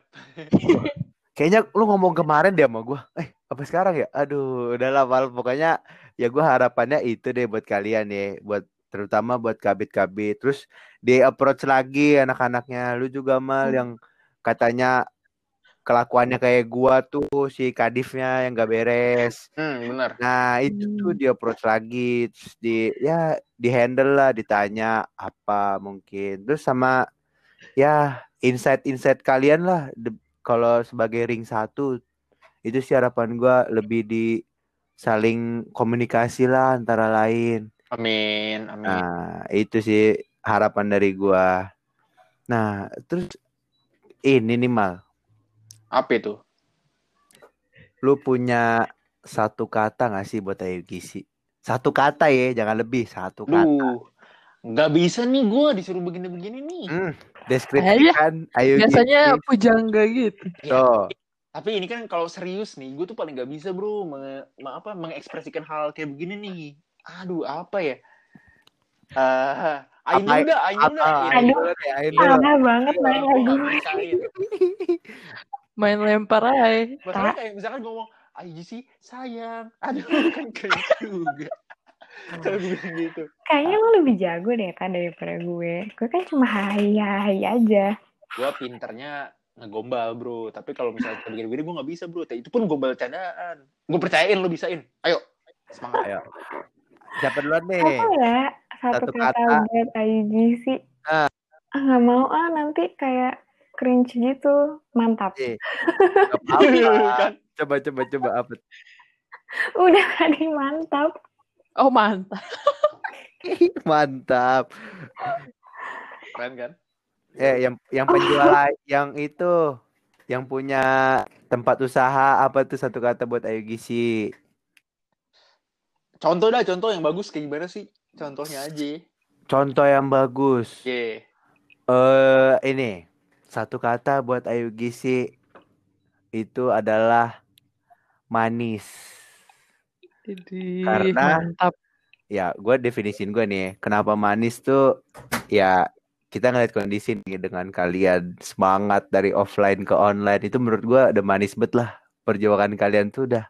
kayaknya lu ngomong kemarin deh sama gue eh apa sekarang ya aduh udahlah Mal pokoknya ya gue harapannya itu deh buat kalian ya buat terutama buat kabit-kabit terus di approach lagi anak-anaknya lu juga mal yang katanya kelakuannya kayak gua tuh si Kadifnya yang gak beres. Hmm, benar. Nah, itu tuh Hmm. dia approach lagi terus di ya di handle lah ditanya apa mungkin. Terus sama ya insight-insight kalian lah kalau sebagai ring satu itu sih harapan gua lebih di saling komunikasi lah antara lain. Amin, amin. Nah, itu sih harapan dari gua. Nah, terus ini nih Mal, Apa itu? lu punya satu kata gak sih buat Ayu Gisi? Satu kata ya, jangan lebih, satu kata. Lu nggak bisa nih gue disuruh begini-begini nih. Hmm, *laughs* deskripsikan Ayu Biasanya Gisi. pujangga gitu. Tuh. Tapi ini kan kalau serius nih, gue tuh paling nggak bisa bro, menge- me- apa, mengekspresikan hal kayak begini nih. Aduh, apa ya? Eh, Ain Apa- dulu dah, Ain dulu dah. Apa? Ain Ayu dulu. dulu deh, Ayu dulu. Parah banget Ayo, main gua lagi. Main lempar aja. Masalahnya kayak misalkan ngomong, Ayu sih sayang. Aduh, *laughs* kan kayak juga. Kalau gue bilang gitu. Kayaknya lo lebih jago deh kan daripada gue. Gue kan cuma hai hai aja. Gue pinternya ngegombal bro. Tapi kalau misalnya kayak begini-begini gue nggak bisa bro. Itu pun gombal candaan. Gue percayain lo bisain. Ayo, semangat. Ayo. Siapa duluan nih? Apa ya? Satu, Satu kata, kata. buat IGC. Ah. Ah, nggak mau ah nanti kayak cringe gitu. Mantap. Eh, Gak apa-apa. kan? Coba, coba, coba apa? Udah tadi mantap. Oh mantap. *laughs* Mantap. Keren kan? Eh, yang yang penjual *laughs* yang itu yang punya tempat usaha apa tuh satu kata buat Ayu Gisi? Contoh dah, contoh yang bagus kayak gimana sih? Contohnya aja. Contoh yang bagus. Ye. Eh ini satu kata buat Ayu Gisi itu adalah manis. Jadi Karena- mantap. Ya, gue definisin gue nih, kenapa manis tuh ya kita ngeliat kondisi nih dengan kalian semangat dari offline ke online itu menurut gue udah manis bet lah perjuangan kalian tuh udah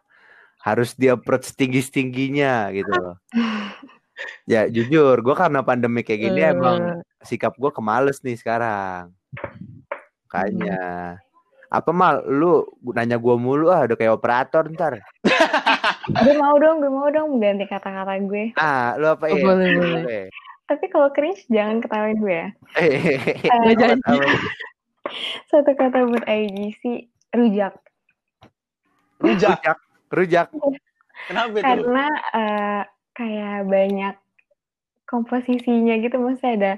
harus di approach tinggi tingginya gitu loh. *laughs* Ya jujur, gue karena pandemi kayak gini Eh. emang sikap gue kemales nih sekarang. Kayaknya apa mal lu nanya gue mulu ah udah kayak operator ntar *laughs* gue mau dong, gue mau dong ganti kata-kata gue. ah lu apa Oh, ya boleh, boleh. Tapi kalau cringe jangan ketawain gue ya. *laughs* Nggak janji. Satu kata buat IGC, rujak. Rujak. rujak rujak Kenapa itu? Karena eh, kayak banyak komposisinya gitu, maksudnya ada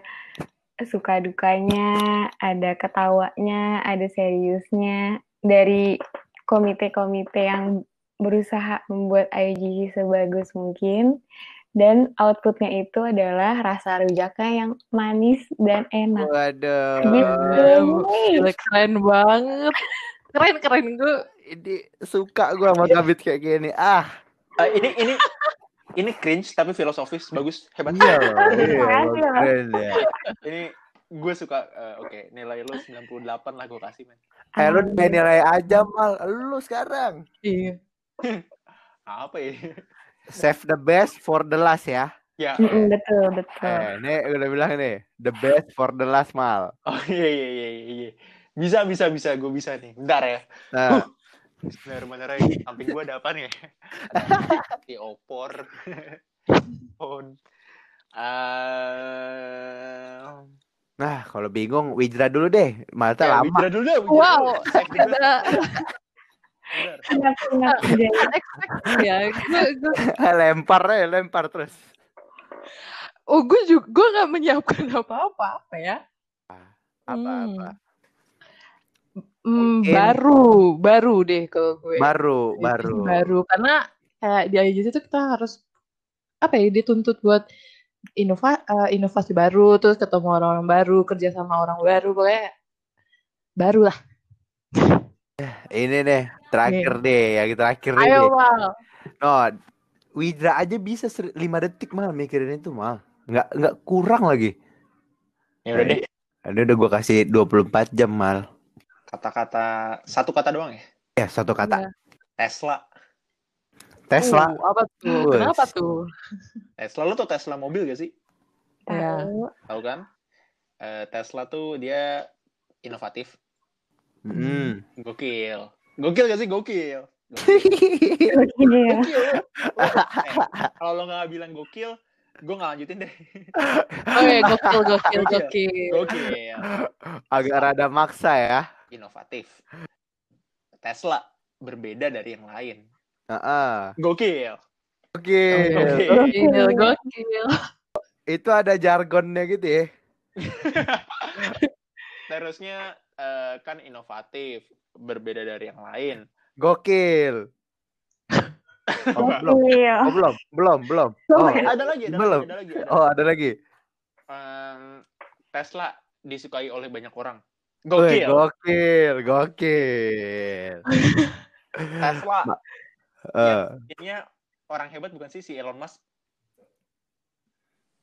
suka dukanya, ada ketawanya, ada seriusnya dari komite-komite yang berusaha membuat IGC sebagus mungkin dan outputnya itu adalah rasa rujaknya yang manis dan enak. waduh Gitu. Keren banget. Keren keren gue. ini suka gua sama Gabit kayak gini ah Eh, ini ini ini cringe tapi filosofis bagus hebat. iya *laughs* iya Makasih loh. keren ya Ini gue suka eh, oke nilai lu 98 lah gue kasih men. eh lu nilai aja mal lu sekarang Iya. *laughs* Apa ya? save the best for the last ya Ya. mm-mm, betul betul. eh ini udah bilang nih the best for the last mal Oh iya iya iya iya, iya. Bisa bisa bisa gue bisa nih. Bentar ya. nah Bismillahirrahmanirrahim. Samping gue ada apa nih? *laughs* Di opor. *laughs* Phone. Eh, nah kalau bingung Wijra dulu deh Malta ya, lama Witra dulu. Witra Wow. dulu. Ada ya. *laughs* Lempar ya lempar terus oh gue juga gue nggak menyiapkan apa-apa apa ya. apa Hmm. Hmm, Mungkin- baru baru deh kalau gue. baru Itu baru baru karena kayak di IGC itu kita harus apa ya dituntut buat inova eh, inovasi baru terus ketemu orang-orang baru kerja sama orang baru pokoknya baru lah ini deh terakhir deh yang terakhir nih ayo deh. mal No, Widra aja bisa 5 detik mal mikirin itu mal. Nggak nggak kurang lagi. Ya udah deh. Ini udah gua kasih 24 jam mal. Kata-kata satu kata doang ya. Ya, satu kata. Iya. Tesla. Tesla. Uh, apa tuh kenapa tuh Tesla lu tuh Tesla mobil gak sih? Ya. Tahu. Tahu kan? Eh, Tesla tuh dia inovatif. Hmm. Gokil. Gokil gak sih? Gokil. Gokil. Iya. Gokil. Lu- *laughs* eh, Kalau lo gak bilang gokil, gue gak lanjutin deh. Oke, gokil, gokil, Gokil. gokil. Gokil. Agak rada maksa ya. Inovatif. Tesla berbeda dari yang lain. Heeh. Gokil. Oke. Gokil. Gokil, gokil. Itu ada jargonnya gitu ya. *laughs* Terusnya eh, kan inovatif, berbeda dari yang lain. Gokil. *laughs* Oh, belum. Oh, belum. Belum, belum. *laughs* Oh, ada lagi, ada belum. lagi, ada lagi. ada oh ada lagi. Em, Tesla disukai oleh banyak orang. Gokil. gokil, gokil. *laughs* Tesla Eh, Intinya orang hebat bukan sih si Elon Musk.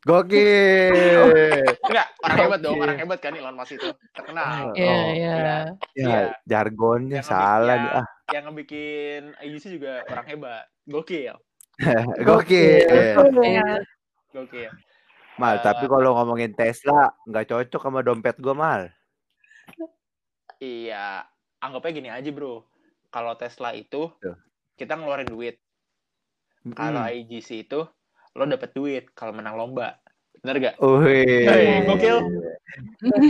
gokil. *laughs* Enggak, orang hebat dong, orang hebat kan Elon Musk itu. Terkenal. Iya, Oh, iya. Iya. Ya, Iya. jargonnya Yang salah nih. Ah, Yang ngebikin IUC juga orang hebat. Gokil. *laughs* gokil. Iya. Gokil. Mal, Eh, tapi kalau ngomongin Tesla nggak cocok sama dompet gue mal. Iya, anggapnya gini aja, Bro. Kalau Tesla itu Tuh. kita ngeluarin duit. Kalau Mm. IGC itu lo dapet duit kalau menang lomba. Bener gak? Hei, gokil.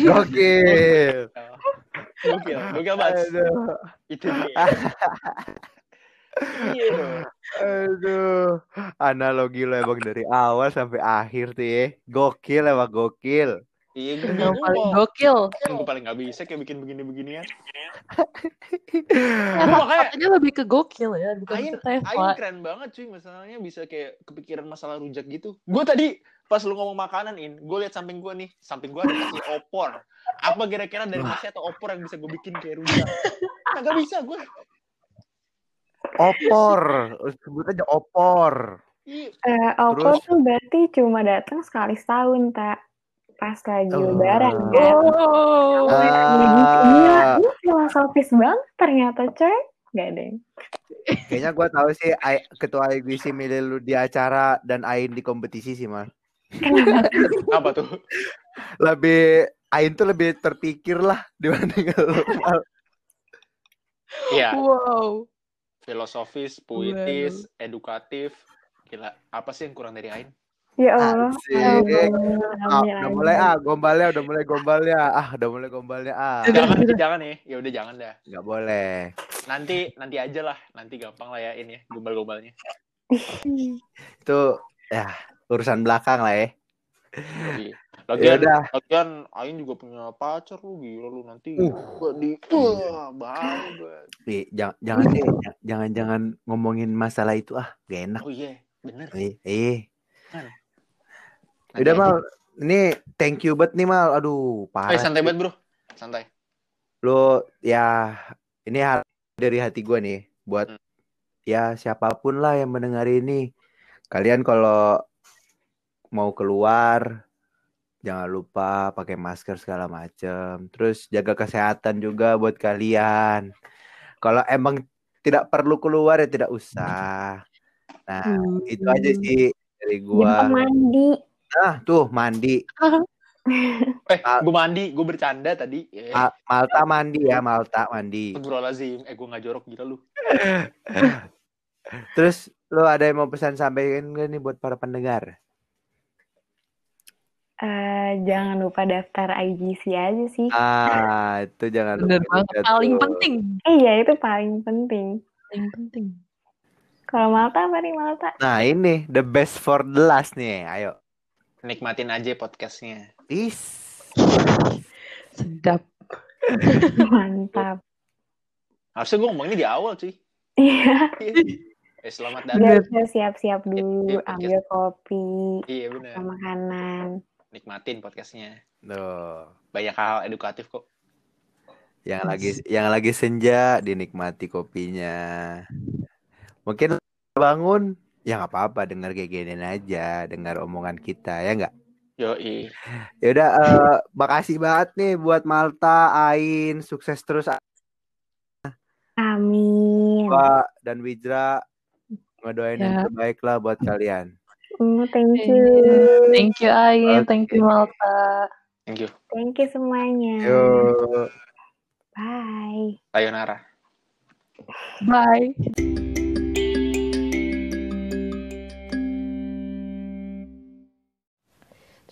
Gokil. Gokil, gokil banget. Itu dia. Iya. Aduh, analogi lo emang dari awal sampai akhir tuh ya. Gokil emang gokil. Iya, gue Yang paling gokil. Gue paling gak bisa kayak bikin begini-beginian. *laughs* Ya, makanya lebih ke gokil ya, bukan Ain, ke Ain Tesla. keren banget cuy, masalahnya bisa kayak kepikiran masalah rujak gitu. Gue tadi pas lu ngomong makanan in, gue liat samping gue nih, samping gue ada nasi opor. Apa kira-kira dari nasi atau opor yang bisa gue bikin kayak rujak? Kagak bisa gue. Opor, sebut aja opor. Iya, Eh, Terus? tuh berarti cuma datang sekali setahun, tak? Pas lagi Oh. lebaran, kan? Oh. Ah. Gila, ini filosofis banget ternyata, coy. Gak deh. Kayaknya gue tahu sih Ai- ketua IGC milih lu di acara dan Ain di kompetisi sih mal. *laughs* apa tuh? Lebih Ain tuh lebih terpikir lah dibanding lu. Iya, Wow. filosofis, puitis, edukatif. Gila, apa sih yang kurang dari Ain? Ya Allah. Asik. Amin, Ah, udah mulai ah gombalnya, udah mulai gombalnya. Ah, udah mulai gombalnya ah. Jangan, jangan nih. Ya udah jangan dah. Nggak boleh. Nanti, nanti aja lah. Nanti gampang lah ya ini ya, gombal-gombalnya. *laughs* Itu ya urusan belakang lah ya. *laughs* Ya Lagian, udah. lagian Ain juga punya pacar lu gila lu nanti Uh. gua di gua. Nih, jangan jangan deh, jangan jangan ngomongin masalah itu ah, gak enak. Oh iya, bener. Eh, eh. Nanti Udah aja. mal, ini thank you banget nih mal. Aduh, Eh, parah. santai banget, Bro. Santai. Lo ya ini hal dari hati gue nih buat Hmm. ya siapa pun lah yang mendengar ini. Kalian kalau mau keluar jangan lupa pakai masker segala macem. Terus jaga kesehatan juga buat kalian. Kalau emang tidak perlu keluar ya tidak usah. Nah, Hmm. itu aja sih dari Jangan gua. mandi. Ah, tuh mandi. *laughs* Eh, gua mandi, gua bercanda tadi. Eh, Ma- Malta mandi ya, Malta mandi. Astagfirullahaladzim. Eh, gua nggak jorok gila lu. *laughs* Terus lo ada yang mau pesan sampaikan gak nih buat para pendengar? Eh, jangan lupa daftar IGC aja sih. Ah, itu jangan Bener lupa banget. juga Paling penting. Iya, itu paling penting. Paling penting. Kalau Malta apa nih Malta? Nah, ini the best for the last nih. Ayo. Nikmatin aja podcastnya. Is. Sedap. *laughs* Mantap. Harusnya gua ngomong ini di awal, cuy. Iya, *laughs* Eh, selamat datang. siap-siap dulu, Iya, ambil kopi, Iya, bener. sama makanan. Nikmatin podcastnya. Tuh. Banyak hal edukatif kok. Yang lagi yang lagi senja dinikmati kopinya. Mungkin bangun ya nggak apa-apa dengar kayak gini aja, dengar omongan kita ya nggak? Yoi. Ya udah eh, makasih banget nih buat Malta, Ain, sukses terus Amin. Pak dan Wijra ngedoain yang Ya. terbaik lah buat kalian. Mm, thank you. Thank you Ain, thank you Malta. Thank you. Thank you semuanya. Yuk. Bye. Sayonara. Bye.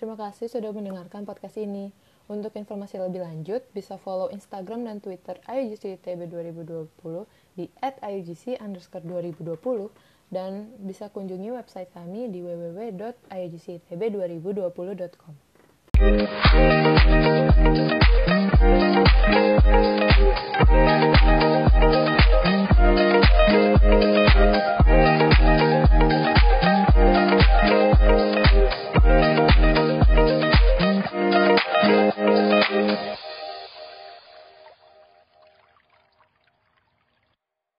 Terima kasih sudah mendengarkan podcast ini. Untuk informasi lebih lanjut, bisa follow Instagram dan Twitter IUGCTB 2020 di @iugc underscore 2020 dan bisa kunjungi website kami di www.iugctb2020.com.